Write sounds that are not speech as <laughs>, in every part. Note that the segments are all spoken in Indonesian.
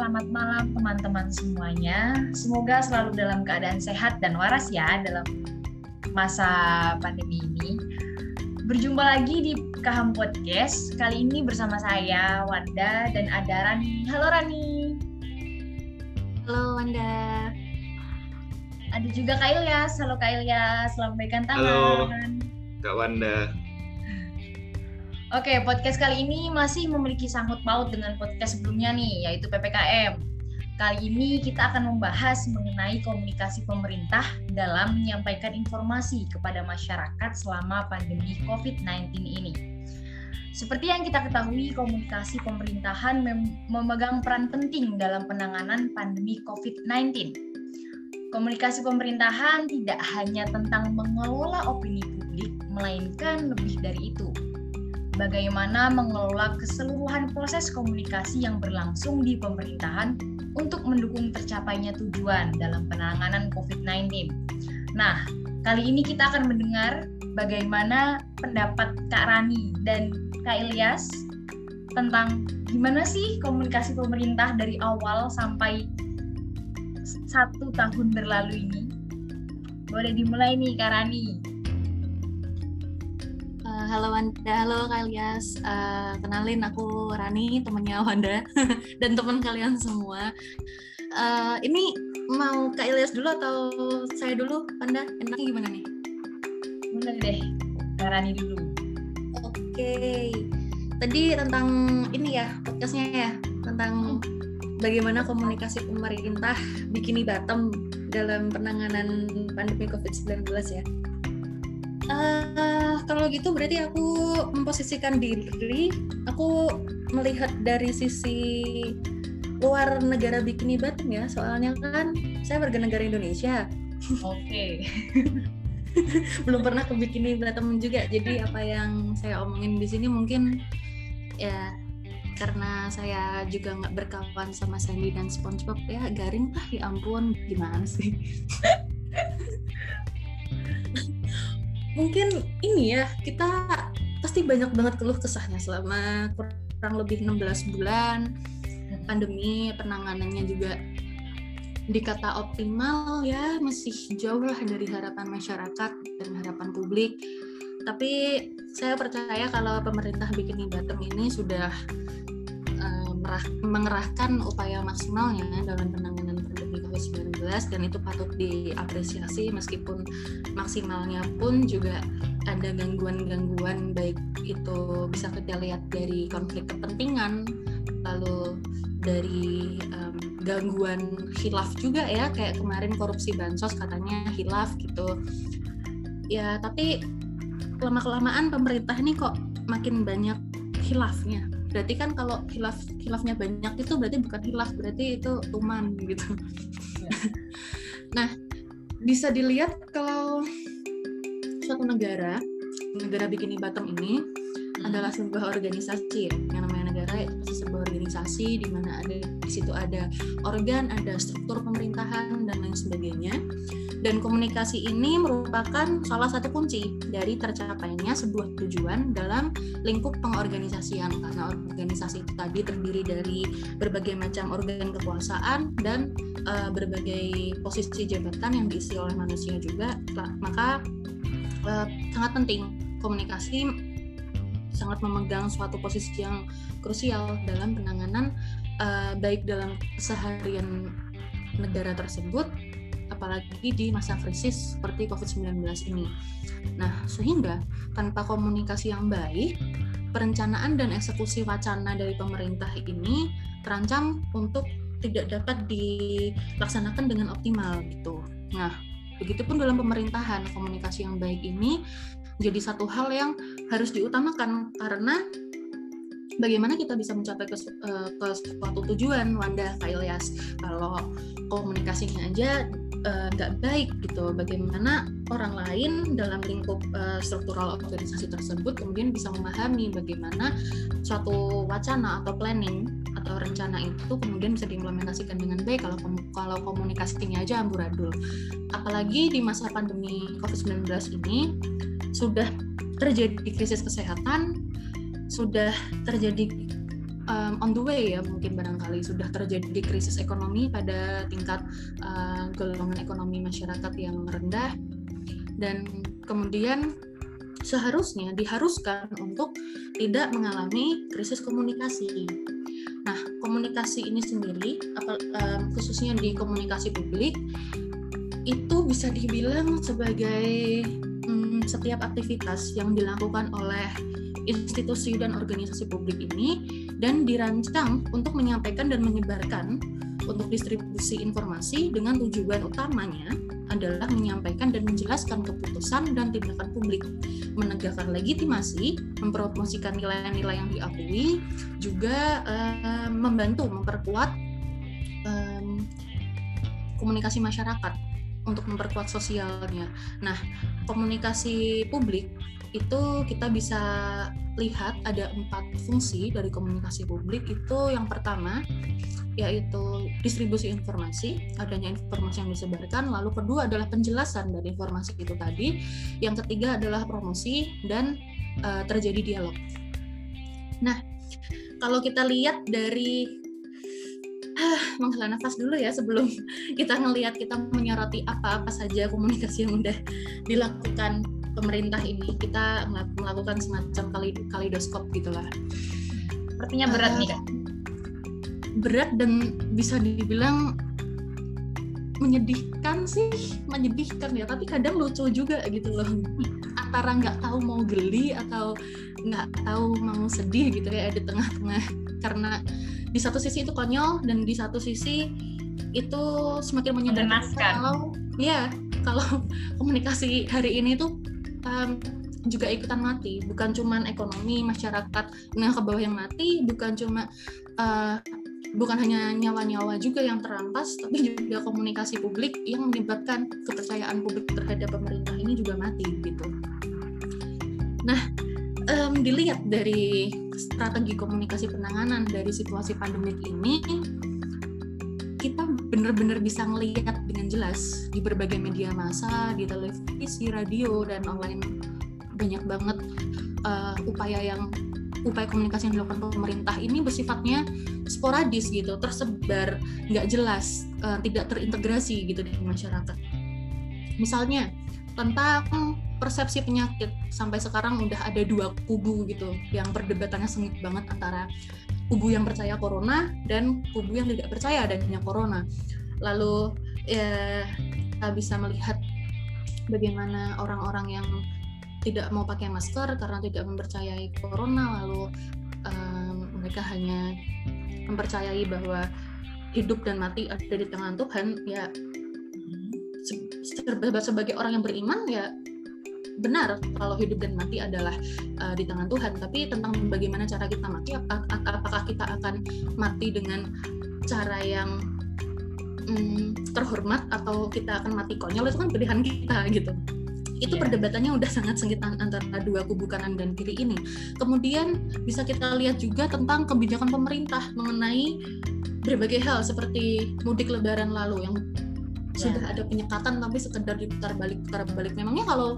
selamat malam teman-teman semuanya. Semoga selalu dalam keadaan sehat dan waras ya dalam masa pandemi ini. Berjumpa lagi di Kaham Podcast. Kali ini bersama saya, Wanda, dan ada Rani. Halo Rani. Halo Wanda. Ada juga Kak Ilyas. Halo Kak Ilyas, selamat baikan tangan. Halo Kak Wanda. Oke, podcast kali ini masih memiliki sangkut paut dengan podcast sebelumnya nih, yaitu PPKM. Kali ini kita akan membahas mengenai komunikasi pemerintah dalam menyampaikan informasi kepada masyarakat selama pandemi COVID-19 ini. Seperti yang kita ketahui, komunikasi pemerintahan mem memegang peran penting dalam penanganan pandemi COVID-19. Komunikasi pemerintahan tidak hanya tentang mengelola opini publik, melainkan lebih dari itu, bagaimana mengelola keseluruhan proses komunikasi yang berlangsung di pemerintahan untuk mendukung tercapainya tujuan dalam penanganan COVID-19. Nah, kali ini kita akan mendengar bagaimana pendapat Kak Rani dan Kak Ilyas tentang gimana sih komunikasi pemerintah dari awal sampai satu tahun berlalu ini. Boleh dimulai nih Kak Rani halo Wanda, halo Kalias. Uh, kenalin aku Rani, temennya Wanda <laughs> dan teman kalian semua. Uh, ini mau Kak Ilyas dulu atau saya dulu, Wanda? Enaknya gimana nih? Mulai deh, Kak Rani dulu. Oke, okay. tadi tentang ini ya podcastnya ya tentang bagaimana komunikasi pemerintah bikini bottom dalam penanganan pandemi COVID-19 ya. Uh, kalau gitu berarti aku memposisikan diri, aku melihat dari sisi luar negara bikini bottom ya, soalnya kan saya warga negara Indonesia. Oke. Okay. <laughs> Belum pernah ke bikini bottom juga, jadi apa yang saya omongin di sini mungkin ya karena saya juga nggak berkawan sama Sandy dan SpongeBob ya garing lah ya ampun gimana sih <laughs> mungkin ini ya kita pasti banyak banget keluh kesahnya selama kurang lebih 16 bulan. Pandemi penanganannya juga dikata optimal ya masih jauh lah dari harapan masyarakat dan harapan publik. Tapi saya percaya kalau pemerintah bikin bottom ini sudah uh, mengerahkan upaya maksimalnya dalam penanganan COVID-19 dan itu patut diapresiasi meskipun maksimalnya pun juga ada gangguan-gangguan baik itu bisa kita lihat dari konflik kepentingan lalu dari um, gangguan hilaf juga ya kayak kemarin korupsi bansos katanya hilaf gitu. Ya tapi lama kelamaan pemerintah ini kok makin banyak hilafnya berarti kan kalau hilaf hilafnya banyak itu berarti bukan hilaf berarti itu tuman gitu ya. nah bisa dilihat kalau suatu negara negara bikini bottom ini hmm. adalah sebuah organisasi yang namanya negara itu sebuah organisasi di mana ada situ ada organ ada struktur pemerintahan dan lain sebagainya. Dan komunikasi ini merupakan salah satu kunci dari tercapainya sebuah tujuan dalam lingkup pengorganisasian karena organisasi itu tadi terdiri dari berbagai macam organ kekuasaan dan uh, berbagai posisi jabatan yang diisi oleh manusia juga. Maka uh, sangat penting komunikasi sangat memegang suatu posisi yang krusial dalam penanganan uh, baik dalam keseharian negara tersebut apalagi di masa krisis seperti COVID-19 ini. Nah, sehingga tanpa komunikasi yang baik, perencanaan dan eksekusi wacana dari pemerintah ini terancam untuk tidak dapat dilaksanakan dengan optimal gitu. Nah, begitupun dalam pemerintahan, komunikasi yang baik ini jadi satu hal yang harus diutamakan karena bagaimana kita bisa mencapai ke, eh, ke suatu tujuan Wanda Kak Ilyas? Kalau komunikasinya aja Eh, nggak uh, baik gitu. Bagaimana orang lain dalam lingkup uh, struktural organisasi tersebut kemudian bisa memahami bagaimana suatu wacana atau planning atau rencana itu kemudian bisa diimplementasikan dengan baik kalau kalau komunikasinya aja amburadul. Apalagi di masa pandemi COVID-19 ini sudah terjadi krisis kesehatan sudah terjadi um, on the way ya mungkin barangkali sudah terjadi krisis ekonomi pada tingkat uh, golongan ekonomi masyarakat yang rendah dan kemudian seharusnya diharuskan untuk tidak mengalami krisis komunikasi. Nah, komunikasi ini sendiri, khususnya di komunikasi publik, itu bisa dibilang sebagai hmm, setiap aktivitas yang dilakukan oleh institusi dan organisasi publik ini dan dirancang untuk menyampaikan dan menyebarkan untuk distribusi informasi dengan tujuan utamanya adalah menyampaikan dan menjelaskan keputusan dan tindakan publik, menegakkan legitimasi, mempromosikan nilai-nilai yang diakui, juga uh, membantu memperkuat um, komunikasi masyarakat untuk memperkuat sosialnya. Nah, komunikasi publik itu kita bisa lihat ada empat fungsi dari komunikasi publik. Itu yang pertama yaitu distribusi informasi adanya informasi yang disebarkan. Lalu kedua adalah penjelasan dari informasi itu tadi. Yang ketiga adalah promosi dan uh, terjadi dialog. Nah kalau kita lihat dari menghela nafas dulu ya sebelum <laughs> kita ngelihat kita menyoroti apa-apa saja komunikasi yang udah dilakukan pemerintah ini. Kita melakukan semacam kali kalidoskop gitulah. Sepertinya berat uh, nih kak. Berat dan bisa dibilang menyedihkan sih, menyedihkan ya. Tapi kadang lucu juga gitu loh. Antara nggak tahu mau geli atau nggak tahu mau sedih gitu ya di tengah-tengah karena di satu sisi itu konyol dan di satu sisi itu semakin menyadarkan kalau ya kalau komunikasi hari ini tuh um, juga ikutan mati. Bukan cuma ekonomi masyarakat nah ke bawah yang mati bukan cuma uh, bukan hanya nyawa-nyawa juga yang terampas tapi juga komunikasi publik yang menyebabkan kepercayaan publik terhadap pemerintah ini juga mati gitu. Nah um, dilihat dari strategi komunikasi penanganan dari situasi pandemik ini benar-benar bisa melihat dengan jelas di berbagai media massa, di televisi, radio, dan online banyak banget uh, upaya yang upaya komunikasi yang dilakukan pemerintah ini bersifatnya sporadis gitu, tersebar, nggak jelas, uh, tidak terintegrasi gitu di masyarakat. Misalnya tentang persepsi penyakit sampai sekarang udah ada dua kubu gitu yang perdebatannya sengit banget antara kubu yang percaya corona dan kubu yang tidak percaya adanya corona. Lalu ya kita bisa melihat bagaimana orang-orang yang tidak mau pakai masker karena tidak mempercayai corona lalu um, mereka hanya mempercayai bahwa hidup dan mati ada di tangan Tuhan ya sebagai orang yang beriman ya benar kalau hidup dan mati adalah uh, di tangan Tuhan tapi tentang bagaimana cara kita mati apakah kita akan mati dengan cara yang um, terhormat atau kita akan mati konyol itu kan pilihan kita gitu itu yeah. perdebatannya udah sangat sengit antara dua kubu kanan dan kiri ini. Kemudian bisa kita lihat juga tentang kebijakan pemerintah mengenai berbagai hal seperti mudik lebaran lalu yang sudah ada penyekatan tapi sekedar diputar balik putar balik. Memangnya kalau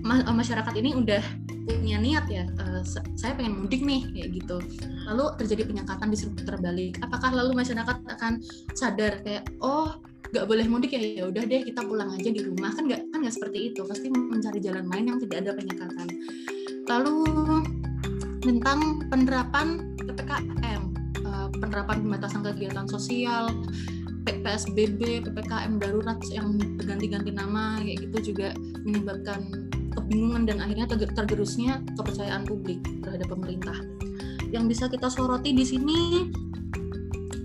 ma masyarakat ini udah punya niat ya uh, saya pengen mudik nih kayak gitu. Lalu terjadi penyekatan disuruh putar balik. Apakah lalu masyarakat akan sadar kayak oh nggak boleh mudik ya ya udah deh kita pulang aja di rumah. Kan nggak kan nggak seperti itu. Pasti mencari jalan lain yang tidak ada penyekatan. Lalu tentang penerapan ppkm uh, penerapan pembatasan kegiatan sosial PSBB, PPKM darurat yang berganti-ganti nama kayak gitu juga menyebabkan kebingungan dan akhirnya tergerusnya kepercayaan publik terhadap pemerintah. Yang bisa kita soroti di sini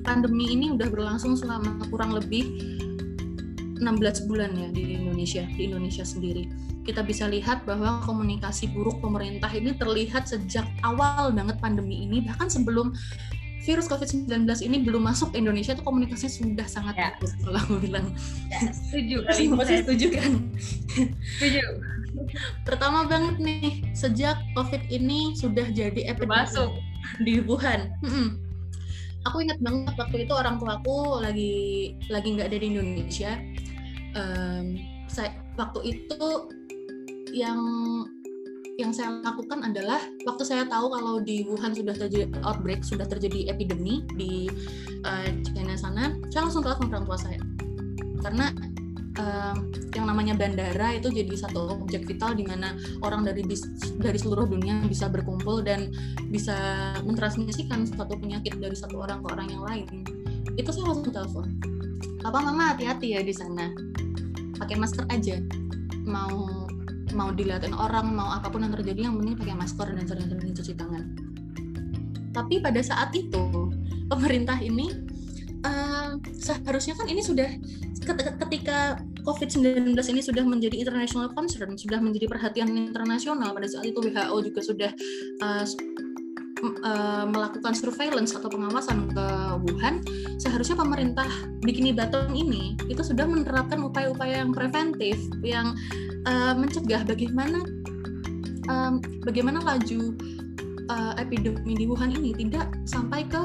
pandemi ini udah berlangsung selama kurang lebih 16 bulan ya di Indonesia, di Indonesia sendiri. Kita bisa lihat bahwa komunikasi buruk pemerintah ini terlihat sejak awal banget pandemi ini, bahkan sebelum virus COVID-19 ini belum masuk ke Indonesia itu komunikasinya sudah sangat ya. bagus kalau aku bilang. Ya, setuju. <laughs> Pasti masih setuju kan? Setuju. Pertama banget nih, sejak COVID ini sudah jadi epidemi masuk di Wuhan. Hmm. Aku ingat banget waktu itu orang tuaku lagi lagi nggak ada di Indonesia. Um, saya waktu itu yang yang saya lakukan adalah waktu saya tahu kalau di Wuhan sudah terjadi outbreak, sudah terjadi epidemi di uh, China sana, saya langsung telepon orang tua saya. Karena uh, yang namanya bandara itu jadi satu objek vital di mana orang dari dari seluruh dunia bisa berkumpul dan bisa mentransmisikan suatu penyakit dari satu orang ke orang yang lain. Itu saya langsung telepon. Papa, mama hati-hati ya di sana. Pakai masker aja. Mau mau dilihatin orang mau apa pun yang terjadi yang penting pakai masker dan sering-sering cuci tangan tapi pada saat itu pemerintah ini uh, seharusnya kan ini sudah ketika COVID-19 ini sudah menjadi international concern, sudah menjadi perhatian internasional. Pada saat itu WHO juga sudah uh, uh, melakukan surveillance atau pengawasan ke Wuhan, seharusnya pemerintah Bikini Bottom ini itu sudah menerapkan upaya-upaya yang preventif, yang uh, mencegah bagaimana um, bagaimana laju uh, epidemi di Wuhan ini tidak sampai ke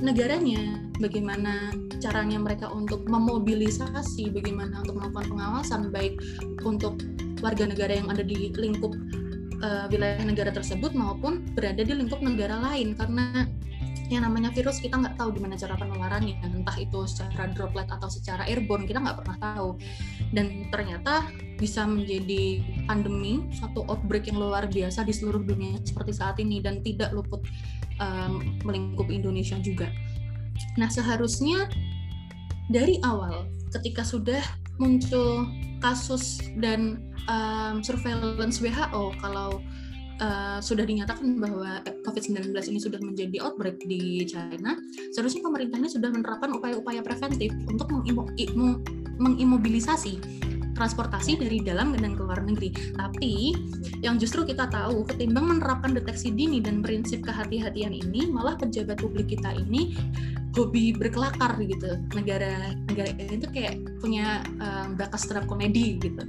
negaranya. Bagaimana caranya mereka untuk memobilisasi bagaimana untuk melakukan pengawasan baik untuk warga negara yang ada di lingkup uh, wilayah negara tersebut maupun berada di lingkup negara lain. Karena yang namanya virus kita nggak tahu gimana cara penularannya. Entah itu secara droplet atau secara airborne kita nggak pernah tahu. Dan ternyata bisa menjadi pandemi satu outbreak yang luar biasa di seluruh dunia seperti saat ini. Dan tidak luput um, melingkup Indonesia juga. Nah seharusnya dari awal ketika sudah muncul kasus dan um, surveillance WHO kalau uh, sudah dinyatakan bahwa COVID-19 ini sudah menjadi outbreak di China, seharusnya pemerintah ini sudah menerapkan upaya-upaya preventif untuk mengimobilisasi transportasi dari dalam dan keluar negeri. Tapi yang justru kita tahu ketimbang menerapkan deteksi dini dan prinsip kehati-hatian ini, malah pejabat publik kita ini hobi berkelakar gitu. Negara negara ini tuh kayak punya um, bakat stand komedi gitu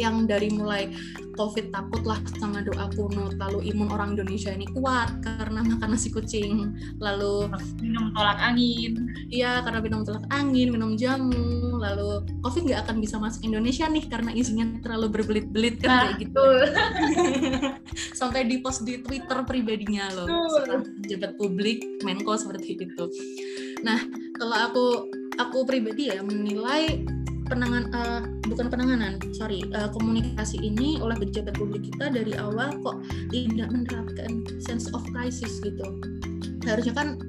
yang dari mulai COVID takutlah sama doa kuno lalu imun orang Indonesia ini kuat karena makan nasi kucing, lalu minum tolak angin. Iya, karena minum tolak angin, minum jamu, lalu COVID nggak akan bisa masuk Indonesia nih karena isinya terlalu berbelit-belit kan nah, kayak gitu. <laughs> Sampai di post di Twitter pribadinya loh, pejabat publik, Menko seperti itu. Nah, kalau aku aku pribadi ya menilai penangan uh, bukan penanganan sorry uh, komunikasi ini oleh pejabat publik kita dari awal kok tidak menerapkan sense of crisis gitu. Harusnya kan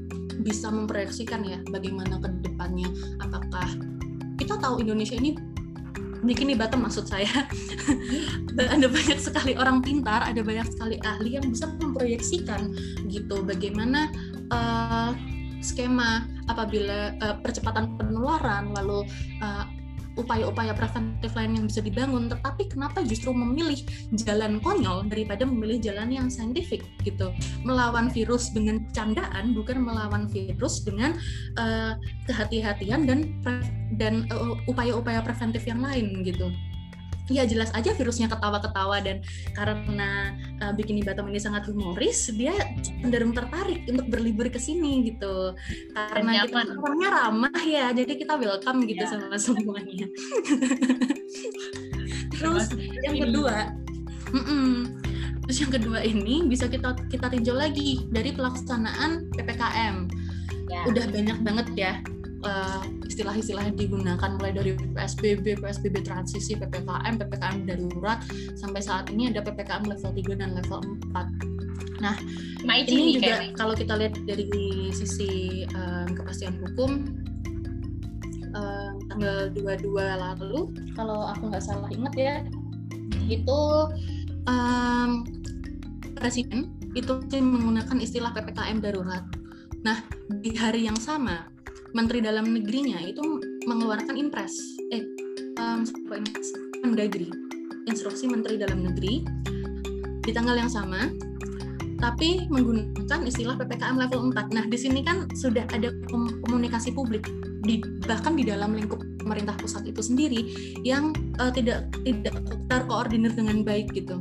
bisa memproyeksikan ya bagaimana ke depannya apakah kita tahu Indonesia ini bikin bottom maksud saya. <laughs> Ada banyak sekali orang pintar ada banyak sekali ahli yang bisa memproyeksikan gitu bagaimana uh, skema apabila uh, percepatan penularan lalu uh, upaya-upaya preventif lain yang bisa dibangun, tetapi kenapa justru memilih jalan konyol daripada memilih jalan yang saintifik gitu, melawan virus dengan candaan bukan melawan virus dengan uh, kehati-hatian dan dan uh, upaya-upaya preventif yang lain gitu ya jelas aja virusnya ketawa-ketawa dan karena uh, Bikini Bottom ini sangat humoris, dia cenderung tertarik untuk berlibur ke sini gitu. Karena kita orangnya ramah ya, jadi kita welcome gitu ya. sama semuanya. <laughs> Terus yang kedua, mm -mm, terus yang kedua ini bisa kita kita tinjau lagi dari pelaksanaan ppkm. Ya. Udah banyak banget ya uh, istilah-istilah yang digunakan mulai dari PSBB, PSBB transisi, PPKM, PPKM darurat sampai saat ini ada PPKM level 3 dan level 4. Nah, Maiji ini juga kayak. kalau kita lihat dari sisi um, kepastian hukum um, tanggal 22 lalu kalau aku nggak salah ingat ya itu um, presiden itu menggunakan istilah PPKM darurat. Nah, di hari yang sama Menteri Dalam Negerinya itu mengeluarkan impres, eh, um, Mendagri, instruksi Menteri Dalam Negeri di tanggal yang sama, tapi menggunakan istilah ppkm level 4. Nah, di sini kan sudah ada komunikasi publik di bahkan di dalam lingkup pemerintah pusat itu sendiri yang uh, tidak tidak terkoordinir dengan baik gitu.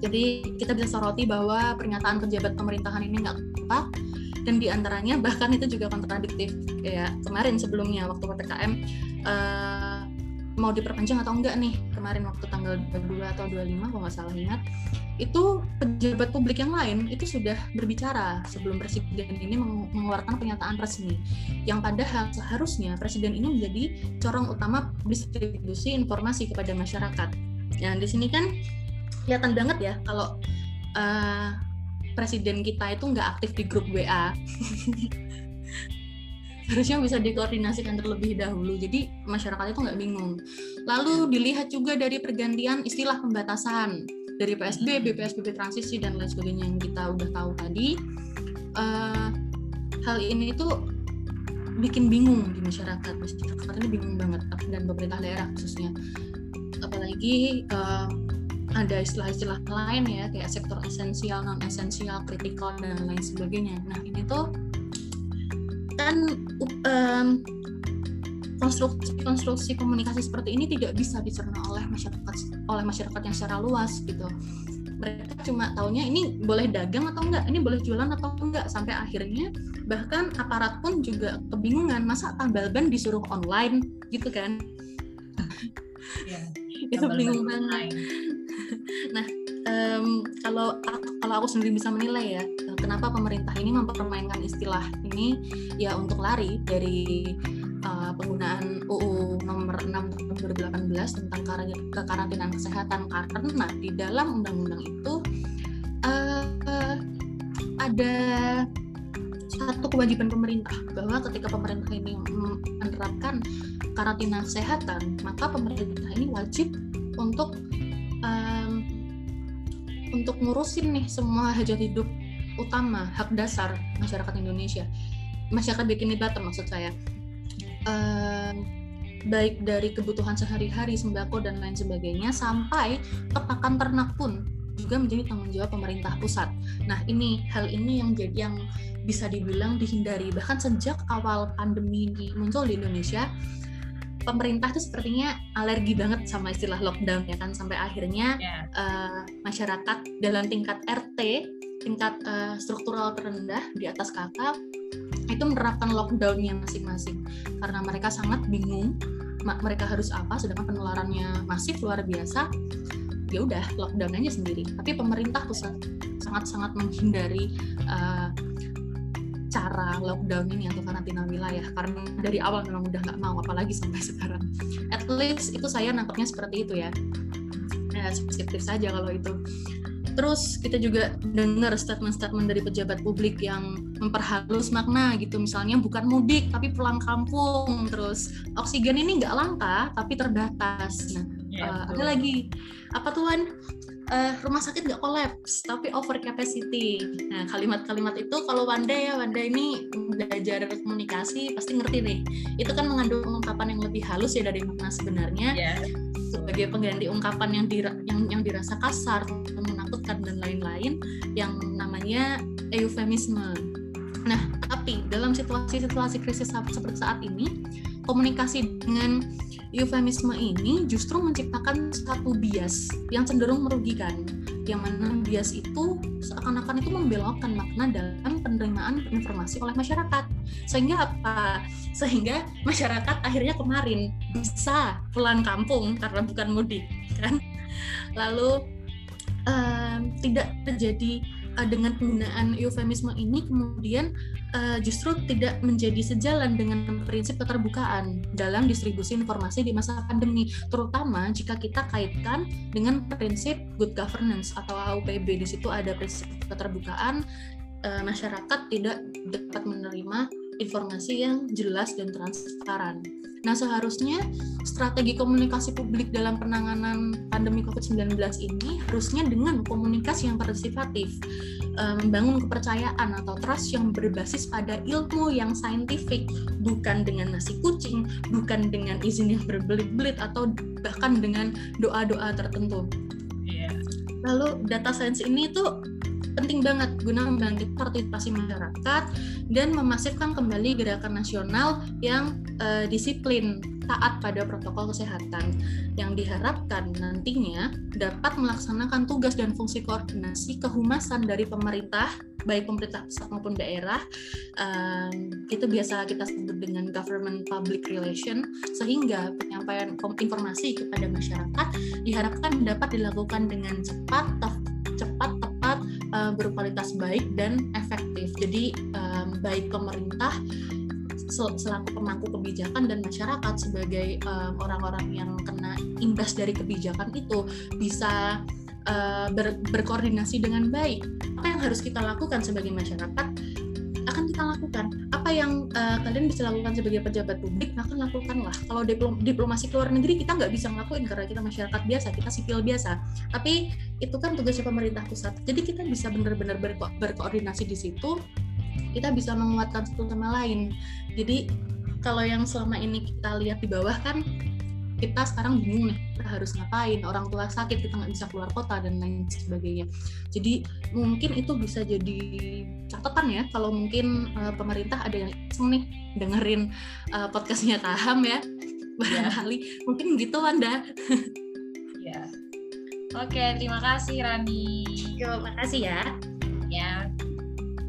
Jadi kita bisa soroti bahwa pernyataan pejabat pemerintahan ini nggak tepat dan di antaranya bahkan itu juga kontradiktif kayak kemarin sebelumnya waktu ppkm uh, eh, mau diperpanjang atau enggak nih kemarin waktu tanggal 22 atau 25 kalau nggak salah ingat itu pejabat publik yang lain itu sudah berbicara sebelum presiden ini mengeluarkan pernyataan resmi yang padahal seharusnya presiden ini menjadi corong utama distribusi informasi kepada masyarakat. Nah di sini kan kelihatan banget ya kalau uh, presiden kita itu nggak aktif di grup WA. <laughs> harusnya bisa dikoordinasikan terlebih dahulu. Jadi masyarakat itu nggak bingung. Lalu dilihat juga dari pergantian istilah pembatasan dari PSBB, PSBB transisi dan lain sebagainya yang kita udah tahu tadi. Uh, hal ini itu bikin bingung di masyarakat. Masyarakat ini bingung banget dan pemerintah daerah khususnya. Apalagi uh, ada istilah-istilah lain ya kayak sektor esensial non esensial kritikal dan lain sebagainya. Nah ini tuh kan um, konstruksi-konstruksi komunikasi seperti ini tidak bisa dicerna oleh masyarakat oleh masyarakat yang secara luas gitu. Mereka cuma taunya ini boleh dagang atau enggak ini boleh jualan atau enggak sampai akhirnya bahkan aparat pun juga kebingungan masa tambal ban disuruh online? gitu kan. Ya, <laughs> itu bingung banget nah um, kalau kalau aku sendiri bisa menilai ya kenapa pemerintah ini mempermainkan istilah ini? Ya untuk lari dari uh, penggunaan UU nomor 6 tahun 2018 tentang kekarantinaan kesehatan karena di dalam undang-undang itu uh, uh, ada satu kewajiban pemerintah bahwa ketika pemerintah ini menerapkan karantina kesehatan maka pemerintah ini wajib untuk um, untuk ngurusin nih semua hajat hidup utama hak dasar masyarakat Indonesia. Masyarakat bikin Batam maksud saya. Uh, baik dari kebutuhan sehari-hari sembako dan lain sebagainya sampai pepakan ternak pun juga menjadi tanggung jawab pemerintah pusat. Nah ini hal ini yang jadi yang bisa dibilang dihindari. Bahkan sejak awal pandemi ini muncul di Indonesia pemerintah itu sepertinya alergi banget sama istilah lockdown ya kan sampai akhirnya yeah. Ya. uh, masyarakat dalam tingkat RT tingkat uh, struktural terendah di atas kakak itu menerapkan lockdownnya masing-masing karena mereka sangat bingung mereka harus apa sedangkan penularannya masif luar biasa ya udah lockdown aja sendiri tapi pemerintah pusat sangat-sangat menghindari uh, cara lockdown ini atau karantina wilayah karena dari awal memang udah nggak mau apalagi sampai <laughs> sekarang at least itu saya nangkepnya seperti itu ya ya positif saja kalau itu Terus kita juga dengar statement-statement dari pejabat publik yang memperhalus makna gitu, misalnya bukan mudik tapi pulang kampung. Terus oksigen ini nggak langka tapi terbatas. Nah, ya, uh, ada lagi apa tuan? Uh, rumah sakit nggak kolaps tapi over capacity. Nah kalimat-kalimat itu kalau Wanda ya Wanda ini belajar komunikasi pasti ngerti nih. Itu kan mengandung ungkapan yang lebih halus ya dari makna sebenarnya. Yeah sebagai pengganti ungkapan yang dira, yang yang dirasa kasar menakutkan dan lain-lain yang namanya eufemisme. Nah, tapi dalam situasi-situasi krisis seperti saat ini, komunikasi dengan eufemisme ini justru menciptakan satu bias yang cenderung merugikan yang mana bias itu seakan-akan itu membelokkan makna dalam penerimaan informasi oleh masyarakat. Sehingga apa? Sehingga masyarakat akhirnya kemarin bisa pulang kampung karena bukan mudik kan? Lalu um, tidak terjadi uh, dengan penggunaan eufemisme ini kemudian uh, justru tidak menjadi sejalan dengan prinsip keterbukaan dalam distribusi informasi di masa pandemi terutama jika kita kaitkan dengan prinsip good governance atau AUPB di situ ada prinsip keterbukaan uh, masyarakat tidak dapat menerima informasi yang jelas dan transparan. Nah, seharusnya strategi komunikasi publik dalam penanganan pandemi COVID-19 ini harusnya dengan komunikasi yang partisipatif, membangun kepercayaan atau trust yang berbasis pada ilmu yang saintifik, bukan dengan nasi kucing, bukan dengan izin yang berbelit-belit atau bahkan dengan doa-doa tertentu. Yeah. Lalu data science ini tuh penting banget guna membangkit partisipasi masyarakat dan memasifkan kembali gerakan nasional yang uh, disiplin taat pada protokol kesehatan. Yang diharapkan nantinya dapat melaksanakan tugas dan fungsi koordinasi kehumasan dari pemerintah baik pemerintah pusat maupun daerah um, itu biasa kita sebut dengan government public relation sehingga penyampaian informasi kepada masyarakat diharapkan dapat dilakukan dengan cepat cepat, uh, berkualitas baik dan efektif. Jadi um, baik pemerintah selaku pemangku kebijakan dan masyarakat sebagai orang-orang um, yang kena imbas dari kebijakan itu bisa uh, ber, berkoordinasi dengan baik. Apa yang harus kita lakukan sebagai masyarakat akan kita lakukan. Apa yang uh, kalian bisa lakukan sebagai pejabat publik, maka lakukanlah. Kalau diplom diplomasi ke luar negeri kita nggak bisa ngelakuin karena kita masyarakat biasa, kita sipil biasa. Tapi itu kan tugasnya pemerintah pusat. Jadi kita bisa benar-benar berko berkoordinasi di situ. Kita bisa menguatkan satu sama lain. Jadi kalau yang selama ini kita lihat di bawah kan kita sekarang bingung nih kita harus ngapain orang tua sakit kita nggak bisa keluar kota dan lain sebagainya. Jadi mungkin itu bisa jadi catatan ya kalau mungkin uh, pemerintah ada yang iseng nih dengerin uh, podcastnya Kaham ya barangkali. Ya. mungkin gitu Wanda ya oke terima kasih Rani. Terima kasih ya. Ya.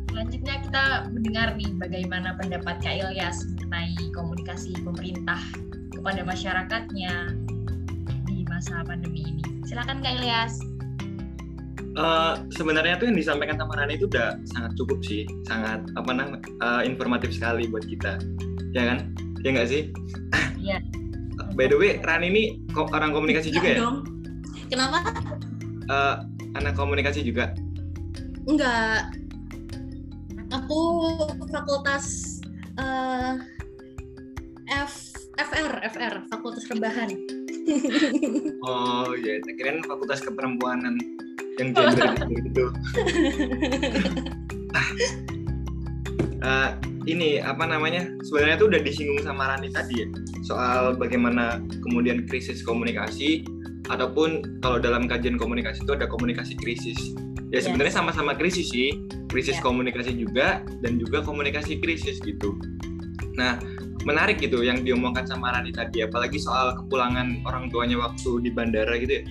Selanjutnya kita mendengar nih bagaimana pendapat Kak Ilyas mengenai komunikasi pemerintah kepada masyarakatnya di masa pandemi ini. Silakan Kak Ilyas. Uh, sebenarnya tuh yang disampaikan sama Rani itu udah sangat cukup sih, sangat apa namanya uh, informatif sekali buat kita, ya kan? Ya nggak sih? Iya. <laughs> By the way, Rani ini orang komunikasi juga ya? Dong. Kenapa? Uh, anak komunikasi juga? Enggak. Aku fakultas uh, F FR, FR, Fakultas Rebahan. <laughs> oh iya, yeah. kira Fakultas Keperempuanan yang gender <laughs> gitu. uh, <laughs> ini apa namanya? Sebenarnya itu udah disinggung sama Rani tadi ya, soal bagaimana kemudian krisis komunikasi ataupun kalau dalam kajian komunikasi itu ada komunikasi krisis. Ya sebenarnya sama-sama krisis sih, krisis yeah. komunikasi juga dan juga komunikasi krisis gitu. Nah, menarik gitu yang diomongkan sama Rani tadi apalagi soal kepulangan orang tuanya waktu di bandara gitu ya.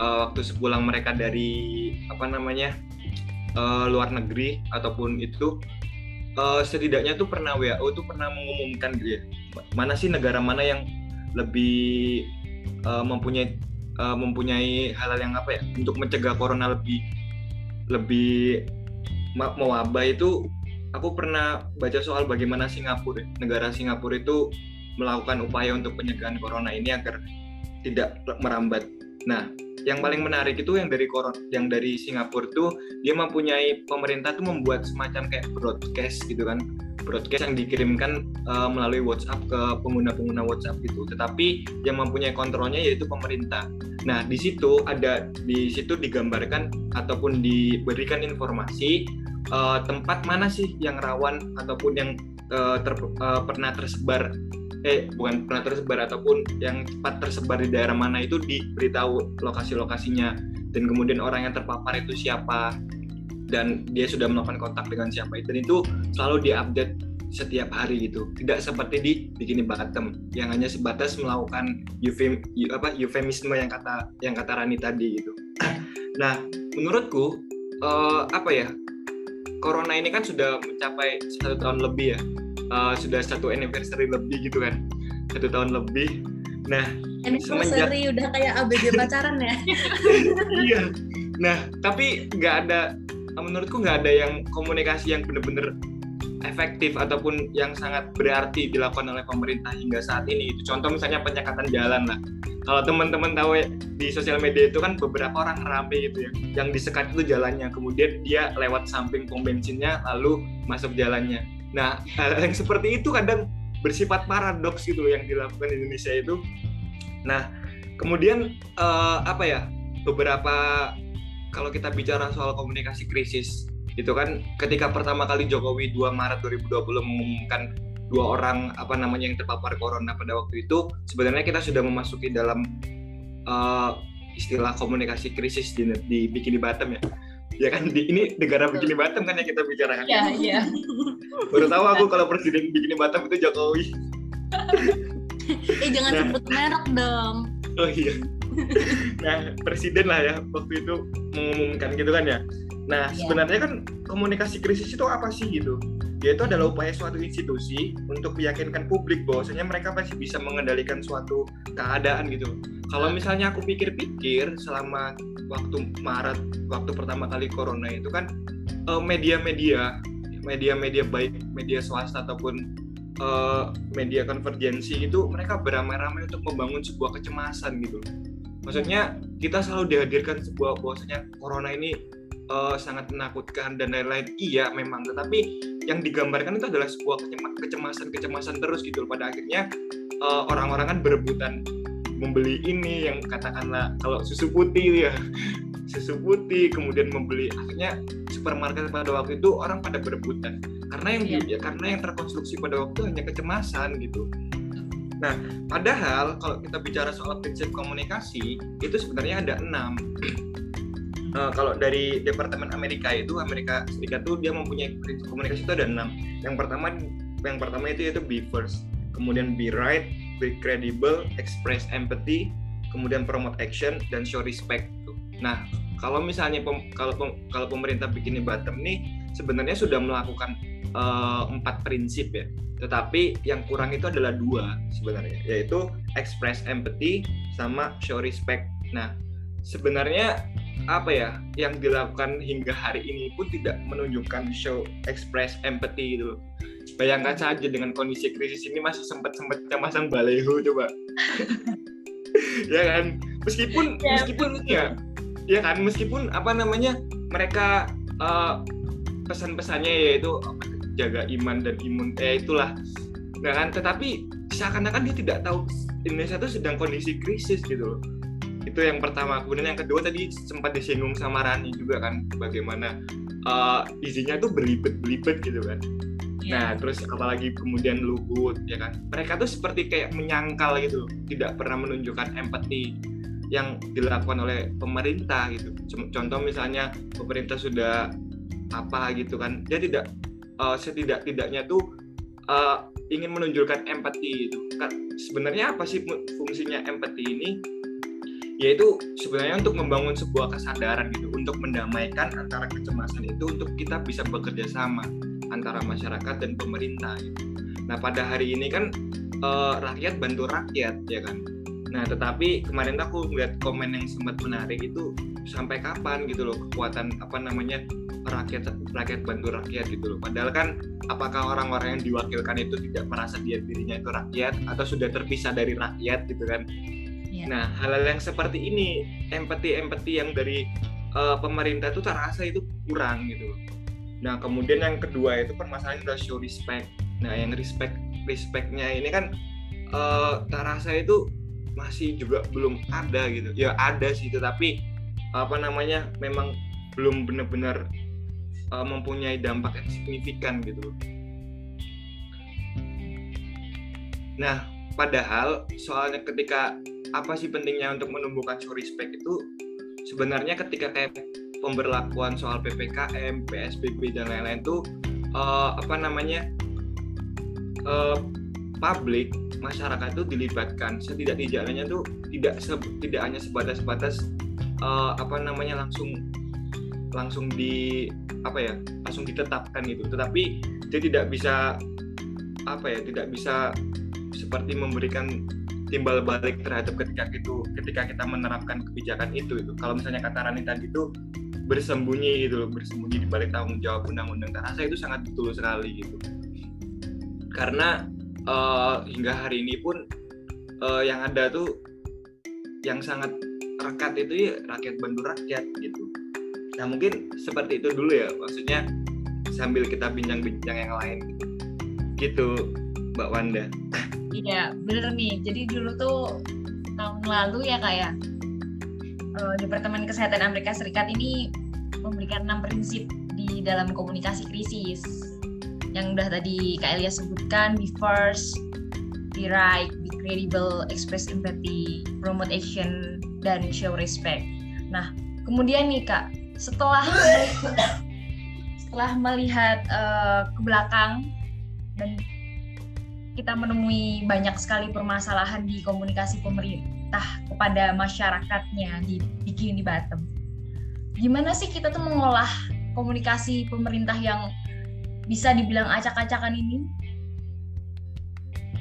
Uh, waktu sepulang mereka dari apa namanya uh, luar negeri ataupun itu uh, setidaknya tuh pernah WHO tuh pernah mengumumkan gitu ya mana sih negara mana yang lebih uh, mempunyai uh, mempunyai hal-hal yang apa ya untuk mencegah corona lebih lebih mewabah itu aku pernah baca soal bagaimana Singapura, negara Singapura itu melakukan upaya untuk pencegahan corona ini agar tidak merambat. Nah, yang paling menarik itu yang dari koron, yang dari Singapura itu dia mempunyai pemerintah tuh membuat semacam kayak broadcast gitu kan, broadcast yang dikirimkan uh, melalui WhatsApp ke pengguna-pengguna WhatsApp gitu. Tetapi yang mempunyai kontrolnya yaitu pemerintah. Nah, di situ ada di situ digambarkan ataupun diberikan informasi uh, tempat mana sih yang rawan ataupun yang uh, ter, uh, pernah tersebar eh bukan pernah tersebar ataupun yang cepat tersebar di daerah mana itu diberitahu lokasi-lokasinya dan kemudian orang yang terpapar itu siapa dan dia sudah melakukan kontak dengan siapa itu. Dan itu selalu diupdate setiap hari gitu. Tidak seperti di bikini bottom yang hanya sebatas melakukan eufem, apa eufemisme yang kata yang kata Rani tadi gitu. <clears throat> Nah menurutku uh, apa ya corona ini kan sudah mencapai satu tahun lebih ya. Uh, sudah satu anniversary lebih gitu kan. Satu tahun lebih. Nah anniversary semenjak... udah kayak ABG pacaran ya? <laughs> Iya. Nah tapi nggak ada menurutku nggak ada yang komunikasi yang benar-benar efektif ataupun yang sangat berarti dilakukan oleh pemerintah hingga saat ini itu contoh misalnya penyekatan jalan lah. Kalau teman-teman tahu di sosial media itu kan beberapa orang rame gitu ya yang disekat itu jalannya. Kemudian dia lewat samping pom bensinnya lalu masuk jalannya. Nah hal yang seperti itu kadang bersifat paradoks gitu yang dilakukan di Indonesia itu. Nah kemudian uh, apa ya beberapa kalau kita bicara soal komunikasi krisis itu kan ketika pertama kali Jokowi 2 Maret 2020 mengumumkan dua orang apa namanya yang terpapar corona pada waktu itu sebenarnya kita sudah memasuki dalam uh, istilah komunikasi krisis di, di Bikini Bottom ya. Ya kan di, ini negara Bikini Bottom kan yang kita bicarakan. Ya iya. Baru tahu aku kalau presiden Bikini Bottom itu Jokowi. <laughs> Eh jangan nah. sebut merek dong oh iya <laughs> nah presiden lah ya waktu itu mengumumkan gitu kan ya nah yeah. sebenarnya kan komunikasi krisis itu apa sih gitu yaitu adalah upaya suatu institusi untuk meyakinkan publik bahwasanya mereka pasti bisa mengendalikan suatu keadaan gitu. kalau misalnya aku pikir-pikir selama waktu Maret waktu pertama kali corona itu kan eh, media-media media-media baik media swasta ataupun uh, media konvergensi itu mereka beramai-ramai untuk membangun sebuah kecemasan gitu. Maksudnya kita selalu dihadirkan sebuah bahwasanya corona ini uh, sangat menakutkan dan lain-lain. Iya memang. Tetapi yang digambarkan itu adalah sebuah kecemasan-kecemasan terus gitu. Pada akhirnya uh, orang-orang kan berebutan membeli ini yang katakanlah kalau susu putih ya. <laughs> Susu putih kemudian membeli. Akhirnya supermarket pada waktu itu orang pada berebutan karena yang yeah. ya, karena yang terkonstruksi pada waktu hanya kecemasan gitu Nah, padahal kalau kita bicara soal prinsip komunikasi itu sebenarnya ada enam uh, kalau dari Departemen Amerika itu Amerika Serikat tuh dia mempunyai komunikasi itu ada enam. Yang pertama yang pertama itu yaitu be first, kemudian be right, be credible, express empathy, kemudian promote action dan show respect. Nah, kalau misalnya pem, kalau pem, kalau pemerintah bikin bottom nih sebenarnya sudah melakukan uh, empat prinsip ya. Tetapi yang kurang itu adalah dua sebenarnya, yaitu express empathy sama show respect. Nah, sebenarnya apa ya yang dilakukan hingga hari ini pun tidak menunjukkan show express empathy itu bayangkan saja dengan kondisi krisis ini masih sempat sempat masang baleho coba <laughs> ya kan meskipun ya, meskipun ya ya kan? Meskipun apa namanya mereka uh, pesan-pesannya yaitu jaga iman dan imun eh itulah. Nggak kan? Tetapi seakan-akan dia tidak tahu Indonesia itu sedang kondisi krisis gitu loh. Itu yang pertama. Kemudian yang kedua tadi sempat disinggung sama Rani juga kan bagaimana uh, izinnya tuh berlibet-belibet gitu kan. Iya. Nah, terus apalagi kemudian Luhut ya kan. Mereka tuh seperti kayak menyangkal gitu, tidak pernah menunjukkan empati yang dilakukan oleh pemerintah gitu. Contoh misalnya pemerintah sudah apa gitu kan, dia tidak uh, setidak-tidaknya tuh uh, ingin menunjukkan empati itu. Kan sebenarnya apa sih fungsinya empati ini? yaitu sebenarnya untuk membangun sebuah kesadaran gitu untuk mendamaikan antara kecemasan itu untuk kita bisa bekerja sama antara masyarakat dan pemerintah gitu. Nah pada hari ini kan uh, rakyat bantu rakyat ya kan. Nah tetapi kemarin aku lihat komen yang sempat menarik itu sampai kapan gitu loh kekuatan apa namanya rakyat rakyat bantu rakyat gitu loh. Padahal kan apakah orang-orang yang diwakilkan itu tidak merasa dia dirinya itu rakyat atau sudah terpisah dari rakyat gitu kan? Yeah. Nah, hal-hal yang seperti ini, empati-empati yang dari uh, pemerintah itu terasa itu kurang gitu. Nah, kemudian yang kedua itu permasalahan adalah show respect. Nah, yang respect respectnya ini kan uh, terasa itu masih juga belum ada gitu. Ya ada sih, tetapi apa namanya memang belum benar-benar uh, mempunyai dampak yang signifikan gitu. Nah, padahal soalnya ketika apa sih pentingnya untuk menumbuhkan show respect itu sebenarnya ketika kayak pemberlakuan soal ppkm psbb dan lain-lain tuh uh, apa namanya uh, publik masyarakat itu dilibatkan. Setidak-tidaknya tuh tidak se tidak hanya sebatas-batas uh, apa namanya langsung langsung di apa ya langsung ditetapkan gitu. Tetapi dia tidak bisa apa ya tidak bisa seperti memberikan timbal balik terhadap ketika itu ketika kita menerapkan kebijakan itu itu kalau misalnya kata Rani tadi itu bersembunyi gitu loh bersembunyi di balik tanggung jawab undang-undang. Terasa itu sangat betul sekali gitu. Karena uh, hingga hari ini pun uh, yang ada tuh yang sangat rekat itu ya rakyat bantu rakyat gitu nah mungkin seperti itu dulu ya maksudnya sambil kita bincang-bincang yang lain gitu gitu Mbak Wanda Iya, bener nih. Jadi dulu tuh tahun lalu ya kayak uh, Departemen Kesehatan Amerika Serikat ini memberikan enam prinsip di dalam komunikasi krisis. Yang udah tadi Kak Elia sebutkan, be first, be right, be credible, express empathy, promote action, dan show respect. Nah, kemudian nih Kak, setelah <coughs> setelah melihat uh, ke belakang dan kita menemui banyak sekali permasalahan di komunikasi pemerintah kepada masyarakatnya di bikin di Batam. Gimana sih kita tuh mengolah komunikasi pemerintah yang bisa dibilang acak-acakan ini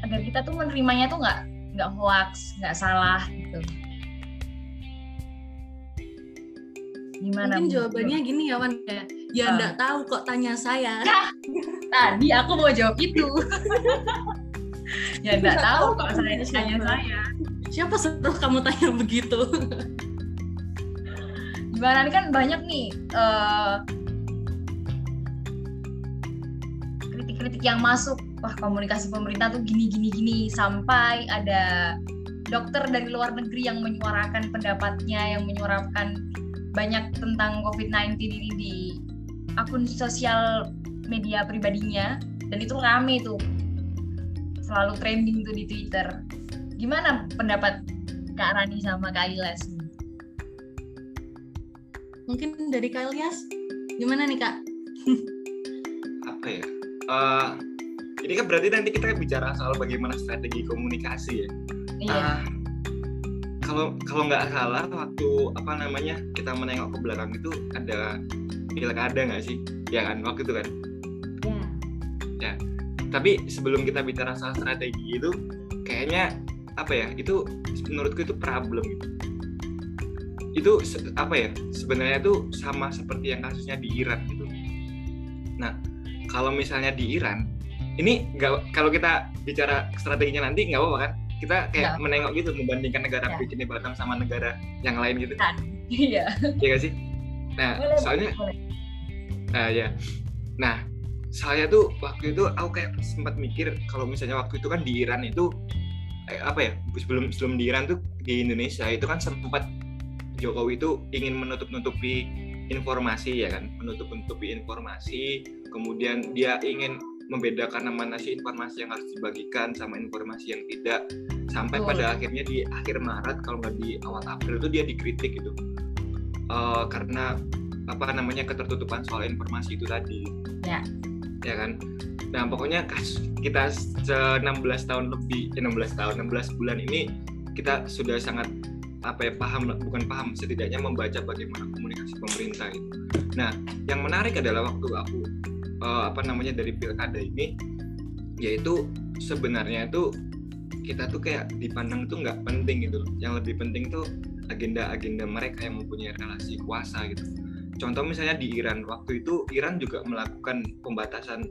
agar kita tuh menerimanya tuh nggak nggak hoax nggak salah gitu. Gimana mungkin jawabannya gini ya Wan ya. Ya ah. nggak tahu kok tanya saya. Nah, tadi aku mau jawab itu. Ya nggak tahu kok saya tanya saya. Siapa suruh kamu tanya begitu? Gimana? Kan banyak nih uh, kritik-kritik yang masuk. Wah komunikasi pemerintah tuh gini gini gini sampai ada dokter dari luar negeri yang menyuarakan pendapatnya, yang menyuarakan banyak tentang COVID-19 ini di akun sosial media pribadinya dan itu rame tuh selalu trending tuh di Twitter. Gimana pendapat Kak Rani sama Kak nih? Mungkin dari Kak Ilyas. Gimana nih Kak? apa ya Eh, ini kan berarti nanti kita bicara soal bagaimana strategi komunikasi ya. Iya. Ah, kalau kalau nggak salah waktu apa namanya kita menengok ke belakang itu ada pilkada nggak sih? Ya kan waktu itu kan? Ya. tapi sebelum kita bicara soal strategi itu kayaknya apa ya itu menurutku itu problem gitu. Itu apa ya sebenarnya itu sama seperti yang kasusnya di Iran gitu. Nah kalau misalnya di Iran ini nggak kalau kita bicara strateginya nanti nggak apa-apa kan kita kayak Nggak. menengok gitu membandingkan negara Ya. Bikini Bottom sama negara yang lain gitu <laughs> Iya. ya gak sih nah Boleh, soalnya boleh. Nah ya. Nah saya tuh waktu itu aku kayak sempat mikir kalau misalnya waktu itu kan di Iran itu eh, apa ya sebelum sebelum di Iran tuh di Indonesia itu kan sempat Jokowi itu ingin menutup-nutupi informasi ya kan? Menutup-nutupi informasi kemudian dia ingin membedakan mana sih informasi yang harus dibagikan sama informasi yang tidak. Sampai Betul. pada akhirnya di akhir Maret kalau nggak di awal April itu dia dikritik gitu. Eh, karena apa namanya ketertutupan soal informasi itu tadi. Ya. ya kan? Nah pokoknya kita se- 16 tahun lebih eh, 16 tahun 16 bulan ini kita sudah sangat apa ya paham bukan paham setidaknya membaca bagaimana komunikasi pemerintah itu. Nah yang menarik adalah waktu aku eh, apa namanya dari pilkada ini yaitu sebenarnya itu kita tuh kayak dipandang tuh nggak penting gitu yang lebih penting tuh agenda-agenda mereka yang mempunyai relasi kuasa gitu. Contoh misalnya di Iran waktu itu Iran juga melakukan pembatasan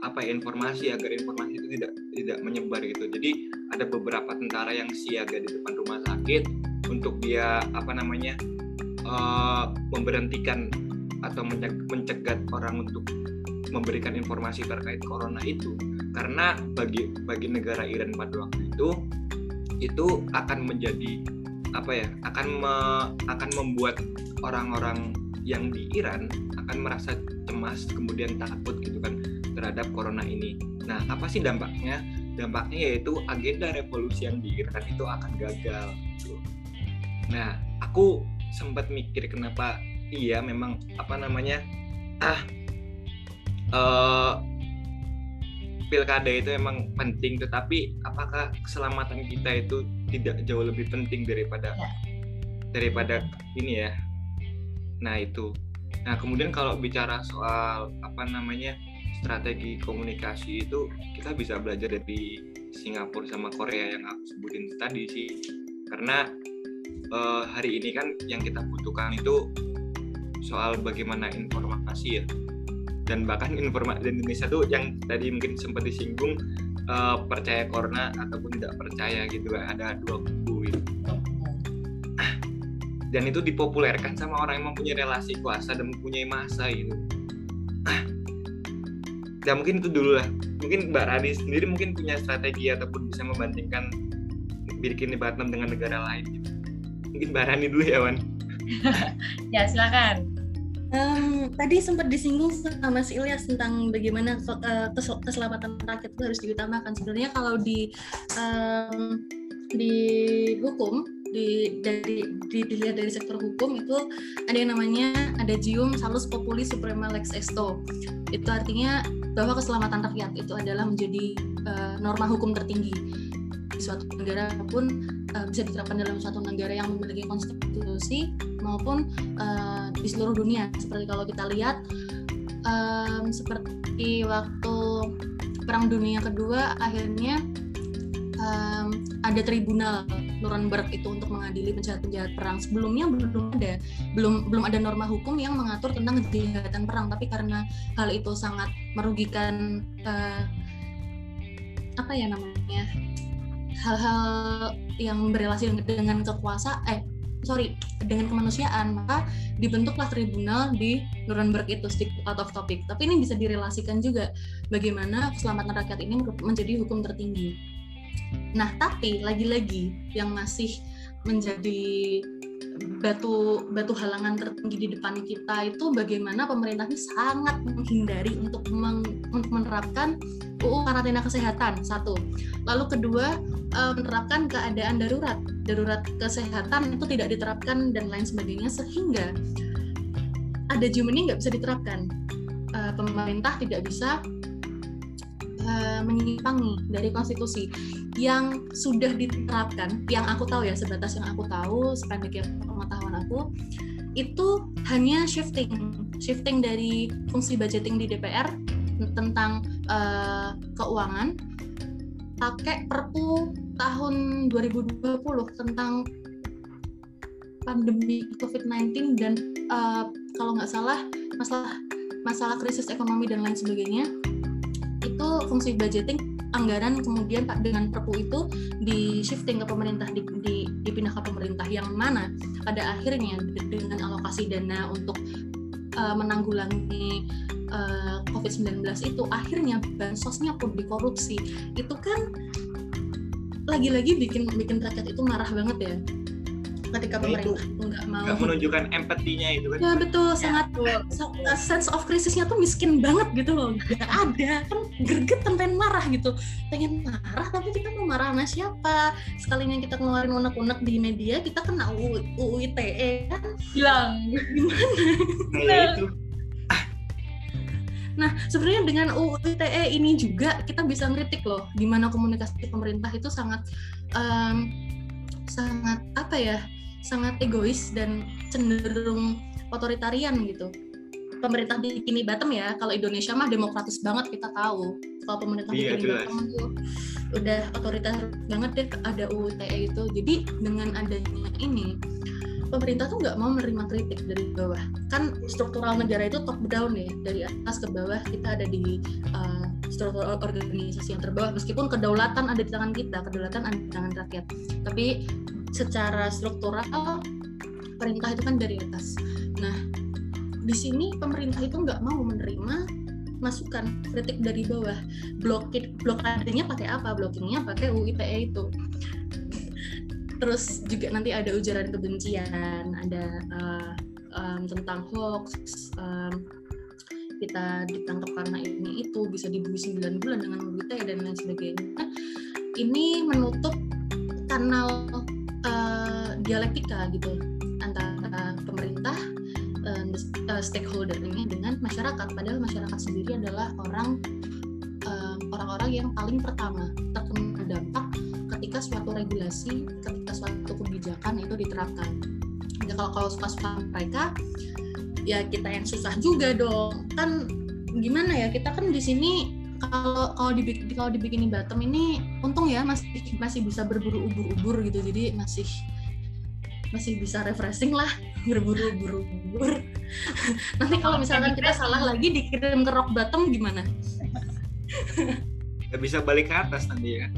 apa ya, informasi agar informasi itu tidak tidak menyebar gitu. Jadi ada beberapa tentara yang siaga di depan rumah sakit untuk dia apa namanya eh, memberhentikan atau mencegat orang untuk memberikan informasi terkait corona itu karena bagi bagi negara Iran pada waktu itu itu akan menjadi apa ya akan me- akan membuat orang-orang yang di Iran akan merasa cemas kemudian takut gitu kan terhadap corona ini. Nah, apa sih dampaknya? Dampaknya yaitu agenda revolusi yang di Iran itu akan gagal. gitu. Nah, aku sempat mikir kenapa iya memang apa namanya ah eh, pilkada itu memang penting, tetapi apakah keselamatan kita itu tidak jauh lebih penting daripada Ya. daripada ini ya? Nah itu. Nah kemudian kalau bicara soal apa namanya strategi komunikasi itu kita bisa belajar dari Singapura sama Korea yang aku sebutin tadi sih. Karena eh, hari ini kan yang kita butuhkan itu soal bagaimana informasi ya. Dan bahkan informasi di Indonesia tuh yang tadi mungkin sempat disinggung eh, percaya corona ataupun tidak percaya gitu ada dua kubu gitu. Dan itu dipopulerkan sama orang yang mempunyai relasi kuasa dan mempunyai masa gitu. Ya mungkin itu dulu lah. Mungkin Mbak Rani sendiri mungkin punya strategi ataupun bisa membandingkan bikin Batam dengan negara lain gitu. Mungkin Mbak Rani dulu ya Wan <laughs> Ya silakan. Em, tadi sempat disinggung sama si Ilyas tentang bagaimana eh, kes- keselamatan rakyat itu harus diutamakan. Sebenarnya kalau di em, di hukum di dari di- dilihat dari sektor hukum itu ada yang namanya ada jium salus populi suprema lex esto. Itu artinya bahwa keselamatan rakyat itu adalah menjadi eh, norma hukum tertinggi di suatu negara pun eh, bisa diterapkan dalam suatu negara yang memiliki konstitusi maupun eh, di seluruh dunia. Seperti kalau kita lihat em, seperti waktu Perang Dunia Kedua akhirnya um, ada tribunal Nuremberg itu untuk mengadili penjahat-penjahat perang. Sebelumnya belum ada, belum belum ada norma hukum yang mengatur tentang kejahatan perang. Tapi karena hal itu sangat merugikan uh, apa ya namanya hal-hal yang berrelasi dengan kekuasaan, eh sorry dengan kemanusiaan maka dibentuklah tribunal di Nuremberg itu stick out of topic. Tapi ini bisa direlasikan juga bagaimana keselamatan rakyat ini menjadi hukum tertinggi. Nah, tapi lagi-lagi yang masih menjadi batu batu halangan tertinggi di depan kita itu bagaimana pemerintah ini sangat menghindari untuk, meng, untuk menerapkan UU karantina kesehatan satu. Lalu kedua eh, menerapkan keadaan darurat. Darurat kesehatan itu tidak diterapkan dan lain sebagainya sehingga ada ini nggak bisa diterapkan. Eh, pemerintah tidak bisa uh, menyimpangi dari konstitusi yang sudah diterapkan, yang aku tahu ya sebatas yang aku tahu sependek pengetahuan aku itu hanya shifting, shifting dari fungsi budgeting di DPR tentang uh, keuangan pakai Perpu tahun 2020 tentang pandemi COVID-19 dan uh, kalau nggak salah masalah masalah krisis ekonomi dan lain sebagainya itu fungsi budgeting anggaran kemudian pak dengan perpu itu di shifting ke pemerintah di, di, dipindah ke pemerintah yang mana pada akhirnya dengan alokasi dana untuk uh, menanggulangi uh, eh, COVID-19 itu akhirnya bansosnya pun dikorupsi. Itu kan lagi-lagi bikin bikin rakyat itu marah banget ya ketika nah, pemerintah itu nggak mau gak menunjukkan empatinya itu kan? Ya betul ya. sangat uh, sense of krisisnya tuh miskin banget gitu loh. Gak ada kan greget pengen marah gitu. Pengen marah tapi kita mau marah sama siapa? Sekalinya kita ngeluarin unek-unek di media kita kena UU ITE kan? Hilang. Gimana? Nah, ya itu. Nah, sebenarnya dengan UU ITE ini juga kita bisa ngeritik loh, di mana komunikasi pemerintah itu sangat um, sangat apa ya sangat egois dan cenderung otoritarian gitu. Pemerintah di kini Batam ya kalau Indonesia mah demokratis banget kita tahu. Kalau pemerintah iya, di kini Batam itu udah otoriter banget deh ada UTE itu. Jadi dengan adanya ini pemerintah tuh nggak mau menerima kritik dari bawah. Kan struktural negara itu top down ya dari atas ke bawah kita ada di uh, struktur organisasi yang terbawah. Meskipun kedaulatan ada di tangan kita kedaulatan ada di tangan rakyat. Tapi secara struktural perintah itu kan dari atas. Nah, di sini pemerintah itu nggak mau menerima masukan kritik dari bawah. Blokir blokadenya pakai apa? Blockingnya pakai UITE itu. Terus juga nanti ada ujaran kebencian, ada uh, um, tentang hoax, um, kita ditangkap karena ini itu bisa dibui 9 bulan dengan UITE dan lain sebagainya. Ini menutup kanal uh, dialektika gitu antara pemerintah uh, stakeholdernya dengan masyarakat. Padahal masyarakat sendiri adalah orang orang-orang uh, yang paling pertama terkena dampak ketika suatu regulasi ketika suatu kebijakan itu diterapkan. Ya kalau kalau suka-suka mereka ya kita yang susah juga dong. Kan gimana ya kita kan di sini kalau kalau dibikin kalau dibikin di Batam ini untung ya masih masih bisa berburu ubur-ubur gitu. Jadi masih masih bisa refreshing lah <laughs> berburu ubur-ubur. <laughs> Nanti kalau misalkan kita salah lagi dikirim ke Rock Batam gimana? Nggak bisa balik ke atas nanti ya. <laughs>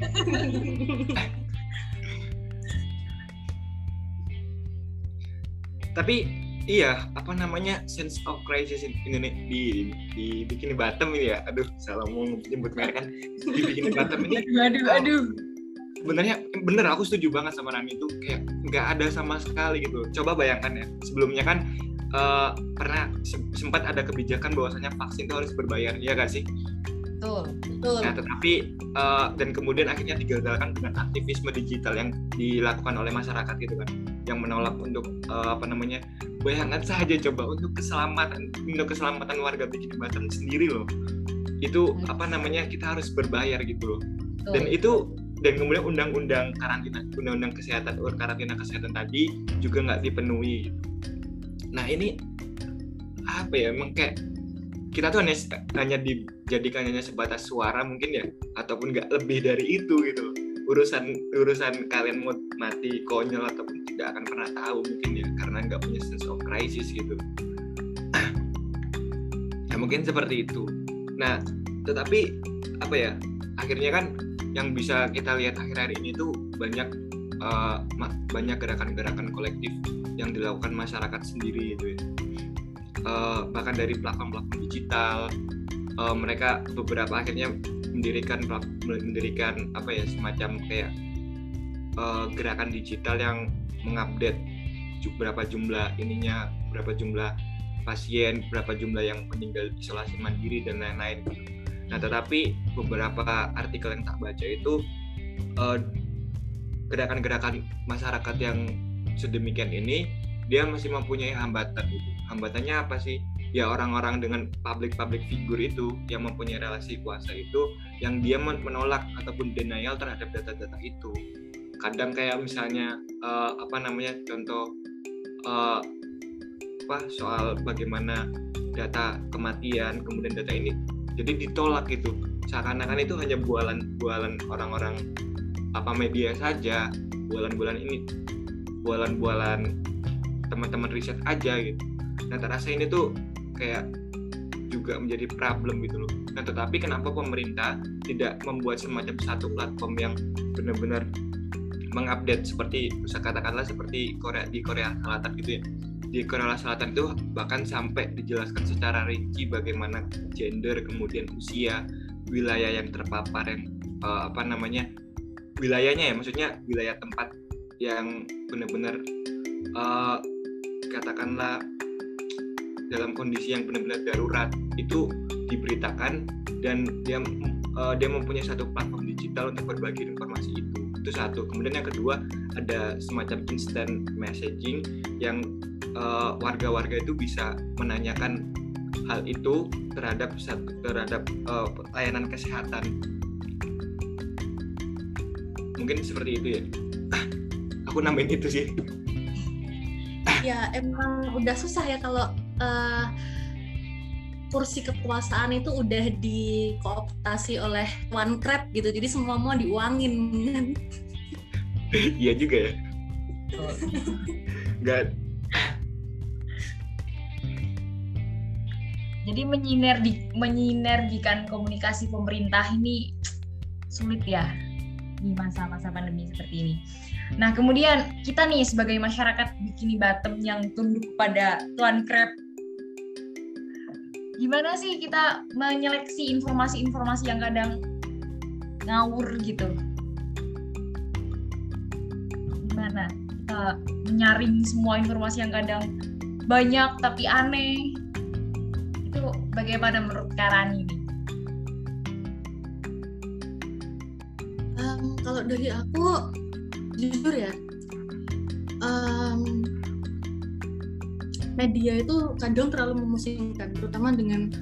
Tapi iya apa namanya sense of crisis in Indonesia di di bikin di Batam ini ya. Aduh salah mau nyebut merek kan. Dibikin di Batam ini. aduh aduh sebenarnya bener aku setuju banget sama Rami itu kayak nggak ada sama sekali gitu. Coba bayangkan ya sebelumnya kan uh, pernah sempat ada kebijakan bahwasanya vaksin itu harus berbayar ya gak sih? Betul betul. Nah tetapi uh, dan kemudian akhirnya digagalkan dengan aktivisme digital yang dilakukan oleh masyarakat gitu kan yang menolak untuk uh, apa namanya bayangkan saja coba untuk keselamatan untuk keselamatan warga bikin jembatan sendiri loh. Itu apa namanya kita harus berbayar gitu loh. Dan itu dan kemudian undang-undang karantina undang-undang kesehatan karantina kesehatan tadi juga nggak dipenuhi nah ini apa ya emang kayak kita tuh hanya hanya dijadikan hanya sebatas suara mungkin ya ataupun nggak lebih dari itu gitu urusan urusan kalian mau mati konyol ataupun tidak akan pernah tahu mungkin ya karena nggak punya sense of crisis gitu. <clears throat> Ya mungkin seperti itu. Nah tetapi apa ya akhirnya kan yang bisa kita lihat akhir-akhir ini tuh banyak uh, banyak gerakan-gerakan kolektif yang dilakukan masyarakat sendiri gitu ya. Uh, bahkan dari platform-platform digital uh, mereka beberapa akhirnya mendirikan mendirikan apa ya semacam kayak uh, gerakan digital yang mengupdate berapa jumlah ininya berapa jumlah pasien berapa jumlah yang meninggal isolasi mandiri dan lain-lain. Nah tetapi beberapa artikel yang tak baca itu gerakan-gerakan uh, masyarakat yang sedemikian ini dia masih mempunyai hambatan. Hambatannya apa sih ya orang-orang dengan public-public figure itu yang mempunyai relasi kuasa itu yang dia menolak ataupun denial terhadap data-data itu. Kadang kayak misalnya uh, apa namanya contoh uh, apa soal bagaimana data kematian kemudian data ini. Jadi ditolak gitu. Seakan-akan itu hanya bualan-bualan orang-orang apa media saja bualan-bualan ini bualan-bualan teman-teman riset aja gitu. Nah terasa ini tuh kayak juga menjadi problem gitu loh. Nah tetapi kenapa pemerintah tidak membuat semacam satu platform yang benar-benar mengupdate seperti bisa katakanlah seperti Korea di Korea Selatan gitu ya. Di Korea Selatan itu bahkan sampai dijelaskan secara rinci bagaimana gender kemudian usia wilayah yang terpapar yang uh, apa namanya wilayahnya ya maksudnya wilayah tempat yang benar-benar uh, katakanlah dalam kondisi yang benar-benar darurat itu diberitakan dan dia uh, dia mempunyai satu platform digital untuk berbagi informasi itu. Itu satu. Kemudian yang kedua ada semacam instant messaging yang uh, warga-warga itu bisa menanyakan hal itu terhadap terhadap uh, layanan kesehatan. Mungkin seperti itu ya. Aku nambahin itu sih. Ya emang udah susah ya kalau uh, kursi kekuasaan itu udah dikooptasi oleh One Crab gitu. Jadi semua mau diuangin. Iya juga ya. <laughs> Nggak. Jadi menyinergi menyinergikan komunikasi pemerintah ini sulit ya di masa-masa pandemi seperti ini. Nah, kemudian kita nih sebagai masyarakat Bikini Bottom yang tunduk pada Tuan Crab gimana sih kita menyeleksi informasi-informasi yang kadang ngawur gitu gimana kita menyaring semua informasi yang kadang banyak tapi aneh itu bagaimana menurut Karani ini? Kalau dari aku jujur ya um, media itu kadang terlalu memusingkan, terutama dengan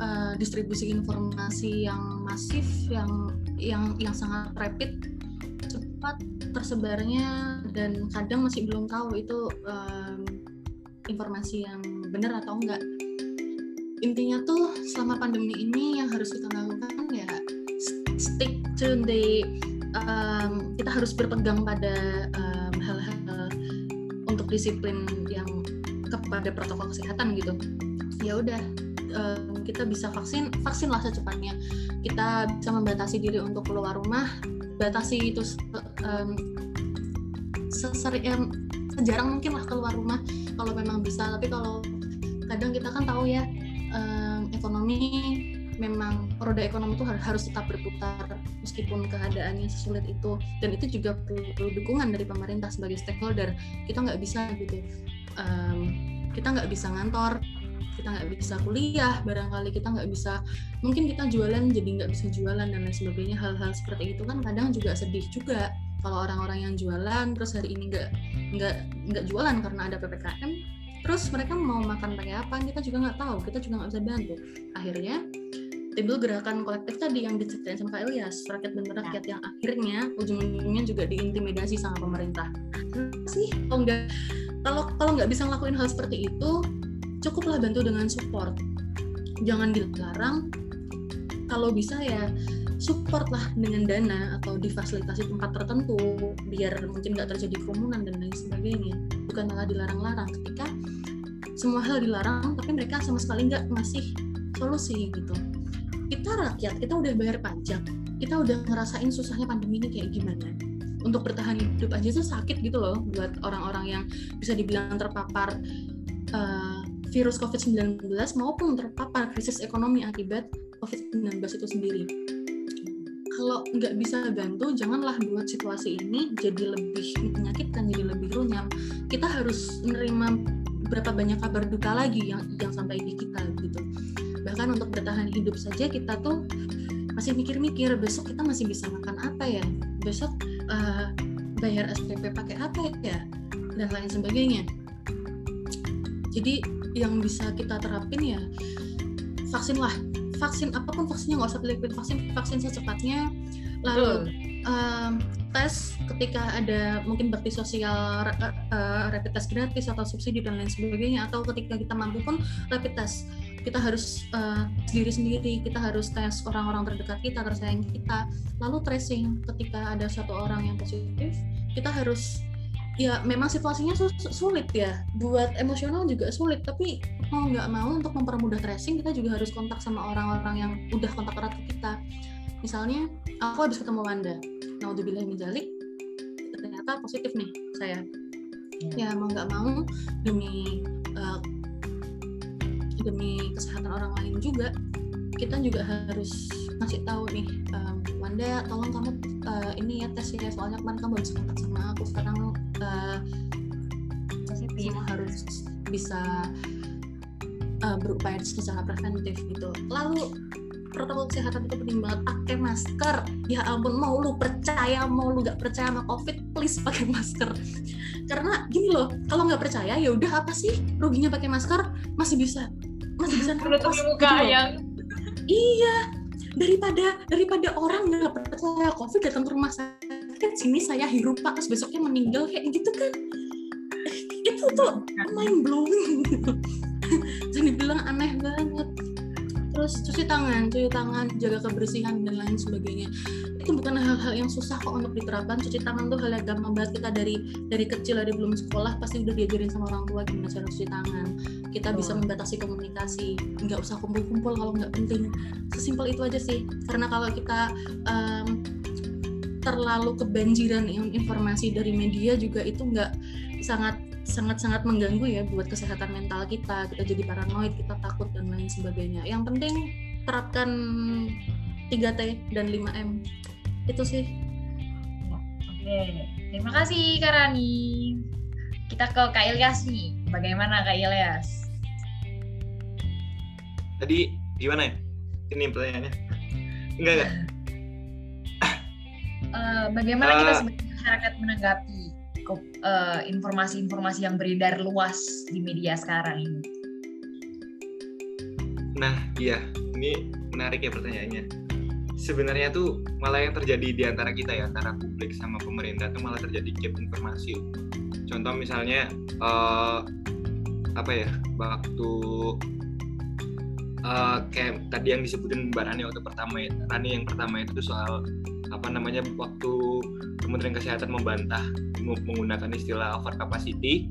uh, distribusi informasi yang masif, yang yang yang sangat rapid, cepat tersebarnya dan kadang masih belum tahu itu um, informasi yang benar atau enggak. Intinya tuh selama pandemi ini yang harus kita lakukan ya stick to the um, kita harus berpegang pada hal-hal um, untuk disiplin yang kepada protokol kesehatan gitu. Ya udah um, kita bisa vaksin vaksin lah secepatnya. Kita bisa membatasi diri untuk keluar rumah batasi itu um, sesering sejarang mungkin lah keluar rumah kalau memang bisa. Tapi kalau kadang kita kan tahu ya um, ekonomi memang roda ekonomi itu harus tetap berputar meskipun keadaannya sesulit itu. Dan itu juga perlu dukungan dari pemerintah sebagai stakeholder. Kita nggak bisa gitu um, kita nggak bisa ngantor kita nggak bisa kuliah barangkali kita nggak bisa mungkin kita jualan jadi nggak bisa jualan dan lain sebagainya. Hal-hal seperti itu kan kadang juga sedih juga kalau orang-orang yang jualan terus hari ini nggak nggak nggak jualan karena ada ppkm terus mereka mau makan pakai apa kita juga nggak tahu kita juga nggak bisa bantu. Akhirnya timbul gerakan kolektif tadi yang diceritain sama Kak Ilyas rakyat dan rakyat yang akhirnya ujung-ujungnya juga diintimidasi sama pemerintah. Sih kalau nggak kalau kalau nggak bisa ngelakuin hal seperti itu cukuplah bantu dengan support. Jangan dilarang. Kalau bisa ya support lah dengan dana atau difasilitasi tempat tertentu biar mungkin nggak terjadi kerumunan dan lain sebagainya. Bukan malah dilarang-larang. Ketika semua hal dilarang tapi mereka sama sekali nggak ngasih solusi gitu kita rakyat kita udah bayar pajak kita udah ngerasain susahnya pandemi ini kayak gimana? Untuk bertahan hidup aja tuh sakit gitu loh buat orang-orang yang bisa dibilang terpapar uh, virus COVID-19 maupun terpapar krisis ekonomi akibat COVID-19 itu sendiri. Kalau nggak bisa bantu janganlah buat situasi ini jadi lebih menyakitkan jadi lebih runyam. Kita harus menerima berapa banyak kabar duka lagi yang yang sampai di kita gitu bahkan untuk bertahan hidup saja kita tuh masih mikir-mikir besok kita masih bisa makan apa ya? Besok uh, bayar SPP pakai apa ya? Dan lain sebagainya. Jadi yang bisa kita terapin ya vaksin lah vaksin apa pun vaksinnya nggak usah pilih-pilih vaksin vaksin secepatnya. Lalu um, tes ketika ada mungkin bakti sosial uh, rapid test gratis atau subsidi dan lain sebagainya atau ketika kita mampu pun rapid test kita harus uh, sendiri sendiri kita harus tes orang-orang terdekat kita tersayang kita. Lalu tracing ketika ada satu orang yang positif kita harus ya memang situasinya sulit ya. Buat emosional juga sulit tapi mau nggak mau untuk mempermudah tracing kita juga harus kontak sama orang-orang yang udah kontak erat ke kita. Misalnya aku habis ketemu Wanda. Nah udah bilang menjalik ternyata positif nih saya. Ya, ya mau nggak mau demi uh, demi kesehatan orang lain juga kita juga harus ngasih tahu nih um, Wanda tolong kamu uh, ini ya tes ya soalnya kemarin kamu habis kontak sama aku sekarang uh, semua harus bisa uh, berupaya secara preventif gitu. Lalu protokol kesehatan itu penting banget pakai masker. Ya ampun mau lu percaya mau lu nggak percaya sama covid please pakai masker. Karena gini loh kalau nggak percaya ya udah apa sih? Ruginya pakai masker? Masih bisa masih bisa menutupi muka gitu yang iya daripada daripada orang nggak percaya covid datang ke rumah sakit sini saya hirup pak. Terus besoknya meninggal kayak gitu kan. Itu tuh mind blowing <laughs> jadi bilang aneh banget terus cuci tangan cuci tangan jaga kebersihan dan lain sebagainya. Itu bukan hal-hal yang susah kok untuk diterapkan. Cuci tangan tuh hal yang gampang banget kita dari dari kecil dari belum sekolah pasti udah diajarin sama orang tua gimana cara cuci tangan. Kita bisa membatasi komunikasi. Nggak usah kumpul-kumpul kalau nggak penting. Sesimpel itu aja sih. Karena kalau kita um, terlalu kebanjiran informasi dari media juga itu nggak sangat sangat-sangat mengganggu ya buat kesehatan mental kita. Kita jadi paranoid kita takut dan lain sebagainya. Yang penting terapkan 3T dan 5M itu sih. Oke terima kasih Karani kita ke Kak Ilyas nih. Bagaimana Kak Ilyas? Tadi gimana ya? Ini pertanyaannya. Enggak enggak uh, bagaimana uh, kita eh. sebagai masyarakat menanggapi Eh, informasi-informasi uh, yang beredar luas di media sekarang ini? Nah, iya, ini menarik ya pertanyaannya. Sebenarnya tuh malah yang terjadi di antara kita ya, antara publik sama pemerintah tuh malah terjadi gap informasi. Contoh misalnya uh, apa ya, waktu uh, kayak tadi yang disebutin Mbak Rani waktu pertama ya, Rani yang pertama itu soal apa namanya waktu Kementerian Kesehatan membantah menggunakan istilah over capacity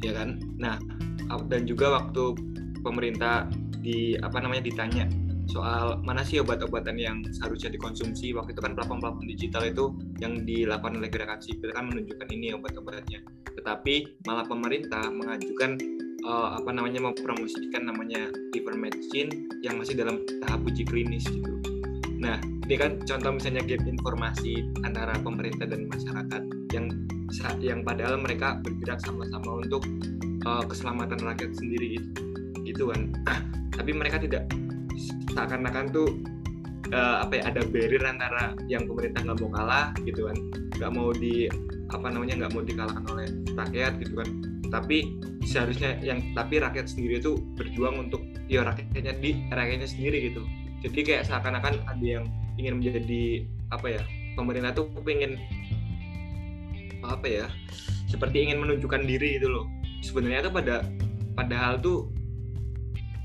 ya kan? Nah dan juga waktu pemerintah di apa namanya ditanya soal mana sih obat-obatan yang seharusnya dikonsumsi waktu itu kan platform-platform digital itu yang dilakukan oleh gerakan sipil kan menunjukkan ini obat-obatnya tetapi malah pemerintah mengajukan uh, apa namanya mempromosikan namanya ivermectin yang masih dalam tahap uji klinis gitu nah ini kan contoh misalnya gap informasi antara pemerintah dan masyarakat yang yang padahal mereka bergerak sama-sama untuk uh, keselamatan rakyat sendiri gitu, gitu kan. <clears throat> Tapi mereka tidak seakan-akan tuh uh, apa ya ada barrier antara yang pemerintah nggak mau kalah gitu kan. Nggak mau di apa namanya nggak mau dikalahkan oleh rakyat gitu kan. Tapi seharusnya yang tapi rakyat sendiri itu berjuang untuk ya rakyatnya di rakyatnya sendiri gitu jadi kayak seakan-akan ada yang ingin menjadi apa ya pemerintah tuh pengen apa ya seperti ingin menunjukkan diri itu loh. Sebenarnya tuh pada padahal tuh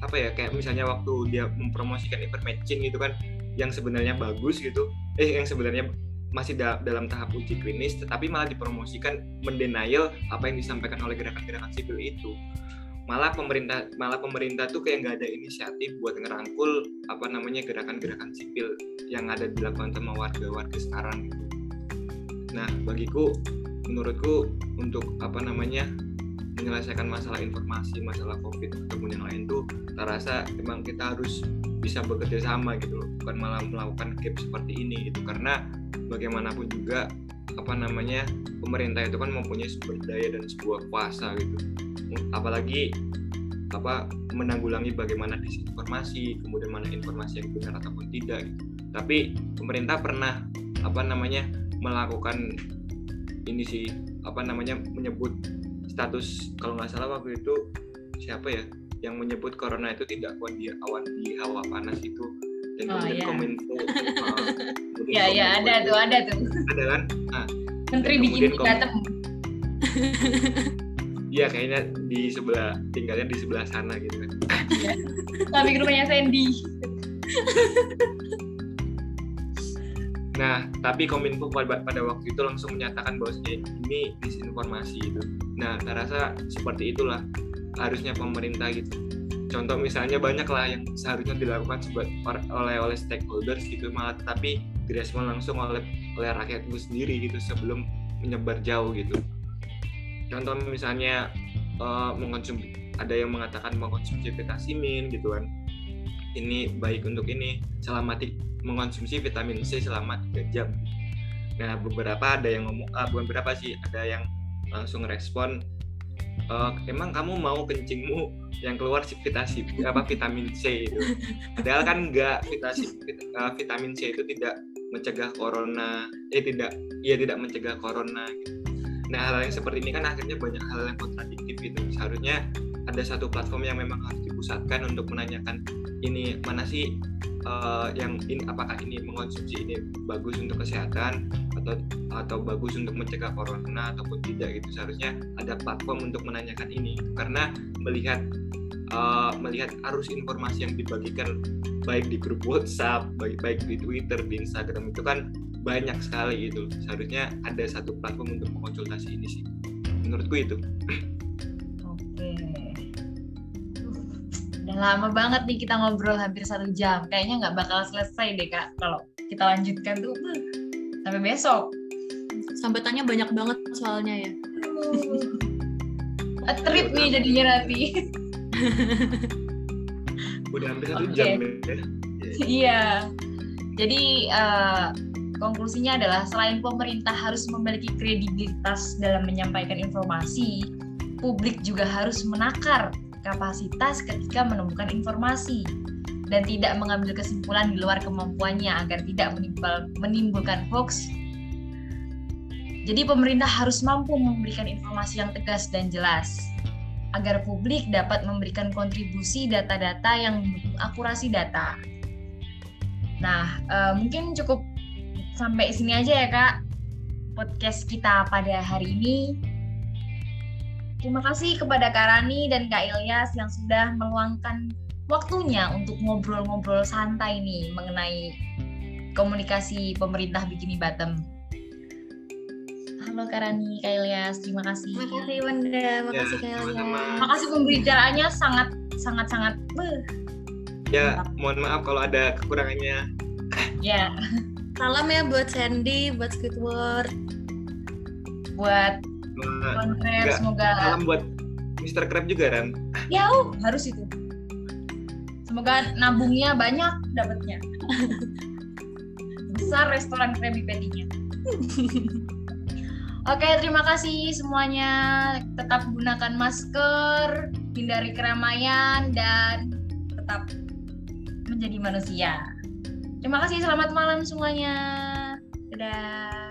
apa ya kayak misalnya waktu dia mempromosikan ivermectin gitu kan yang sebenarnya bagus gitu eh yang sebenarnya masih da dalam tahap uji klinis tetapi malah dipromosikan mendenial apa yang disampaikan oleh gerakan-gerakan sipil itu malah pemerintah malah pemerintah tuh kayak nggak ada inisiatif buat ngerangkul apa namanya gerakan-gerakan sipil yang ada dilakukan sama warga-warga sekarang. Nah bagiku menurutku untuk apa namanya menyelesaikan masalah informasi masalah covid ataupun yang lain tuh terasa emang kita harus bisa bekerja sama gitu loh bukan malah melakukan gap seperti ini gitu karena bagaimanapun juga apa namanya pemerintah itu kan mempunyai sumber daya dan sebuah kuasa gitu apalagi apa menanggulangi bagaimana disinformasi kemudian mana informasi yang benar ataupun tidak gitu. tapi pemerintah pernah apa namanya melakukan ini sih apa namanya menyebut status kalau nggak salah waktu itu siapa ya yang menyebut corona itu tidak awan di awan di hawa panas itu dan oh, kemudian iya. kominfo uh, ya ya ada tuh ada tuh ada kan nah, menteri bikin datang <laughs> Iya kayaknya di sebelah tinggalnya di sebelah sana gitu kan. <laughs> Tapi rumahnya Sandy. Nah, tapi Kominfo pada, pada waktu itu langsung menyatakan bahwa ini disinformasi itu. Nah, saya rasa seperti itulah harusnya pemerintah gitu. Contoh misalnya banyak lah yang seharusnya dilakukan oleh oleh stakeholders gitu malah tapi direspon langsung oleh oleh rakyat itu sendiri gitu sebelum menyebar jauh gitu. Contoh misalnya uh, mengkonsumsi ada yang mengatakan mengkonsumsi vitamin gitu kan. Ini baik untuk ini selama mengonsumsi vitamin C selama 3 jam. Nah, beberapa ada yang ngomong, ah, bukan berapa sih, ada yang langsung respon, e, emang kamu mau kencingmu yang keluar vitamin apa vitamin C itu. Padahal kan enggak vitamin eh, vitamin C itu tidak mencegah corona, eh tidak, iya tidak mencegah corona. Gitu. Nah hal yang seperti ini kan akhirnya banyak hal yang kontradiktif gitu. Seharusnya ada satu platform yang memang harus dipusatkan untuk menanyakan ini mana sih uh, yang ini apakah ini mengonsumsi ini bagus untuk kesehatan atau atau bagus untuk mencegah corona ataupun tidak gitu seharusnya ada platform untuk menanyakan ini karena melihat uh, melihat arus informasi yang dibagikan baik di grup WhatsApp baik baik di Twitter di Instagram itu kan banyak sekali itu seharusnya ada satu platform untuk mengonsultasi ini sih menurutku itu lama banget nih kita ngobrol hampir satu jam. Kayaknya nggak bakal selesai deh kak kalau kita lanjutkan tuh sampai besok. Sampai tanya banyak banget soalnya ya. A trip nih jadinya nanti. Udah hampir satu okay. jam ya. Iya. Jadi uh, konklusinya adalah selain pemerintah harus memiliki kredibilitas dalam menyampaikan informasi, publik juga harus menakar kapasitas ketika menemukan informasi dan tidak mengambil kesimpulan di luar kemampuannya agar tidak menimbul, menimbulkan hoax. Jadi pemerintah harus mampu memberikan informasi yang tegas dan jelas agar publik dapat memberikan kontribusi data-data yang mendukung akurasi data. Nah, uh, mungkin cukup sampai sini aja ya kak podcast kita pada hari ini. Terima kasih kepada Kak Rani dan Kak Ilyas yang sudah meluangkan waktunya untuk ngobrol-ngobrol santai nih mengenai komunikasi pemerintah Bikini Bottom. Halo Kak Rani, Kak Ilyas, terima kasih. Terima kasih Wanda, terima ya, kasih Kak Ilyas. Terima kasih pembicaraannya sangat sangat sangat. Beuh. Ya, mohon maaf kalau ada kekurangannya. Ya. <laughs> Salam ya buat Sandy, buat Squidward. Buat Konrad, semoga salam buat Mr. Crab juga kan ya uh, harus itu semoga nabungnya banyak dapatnya besar restoran Krabby Patty-nya Oke, terima kasih semuanya. Tetap gunakan masker, hindari keramaian, dan tetap menjadi manusia. Terima kasih, selamat malam semuanya. Dadah.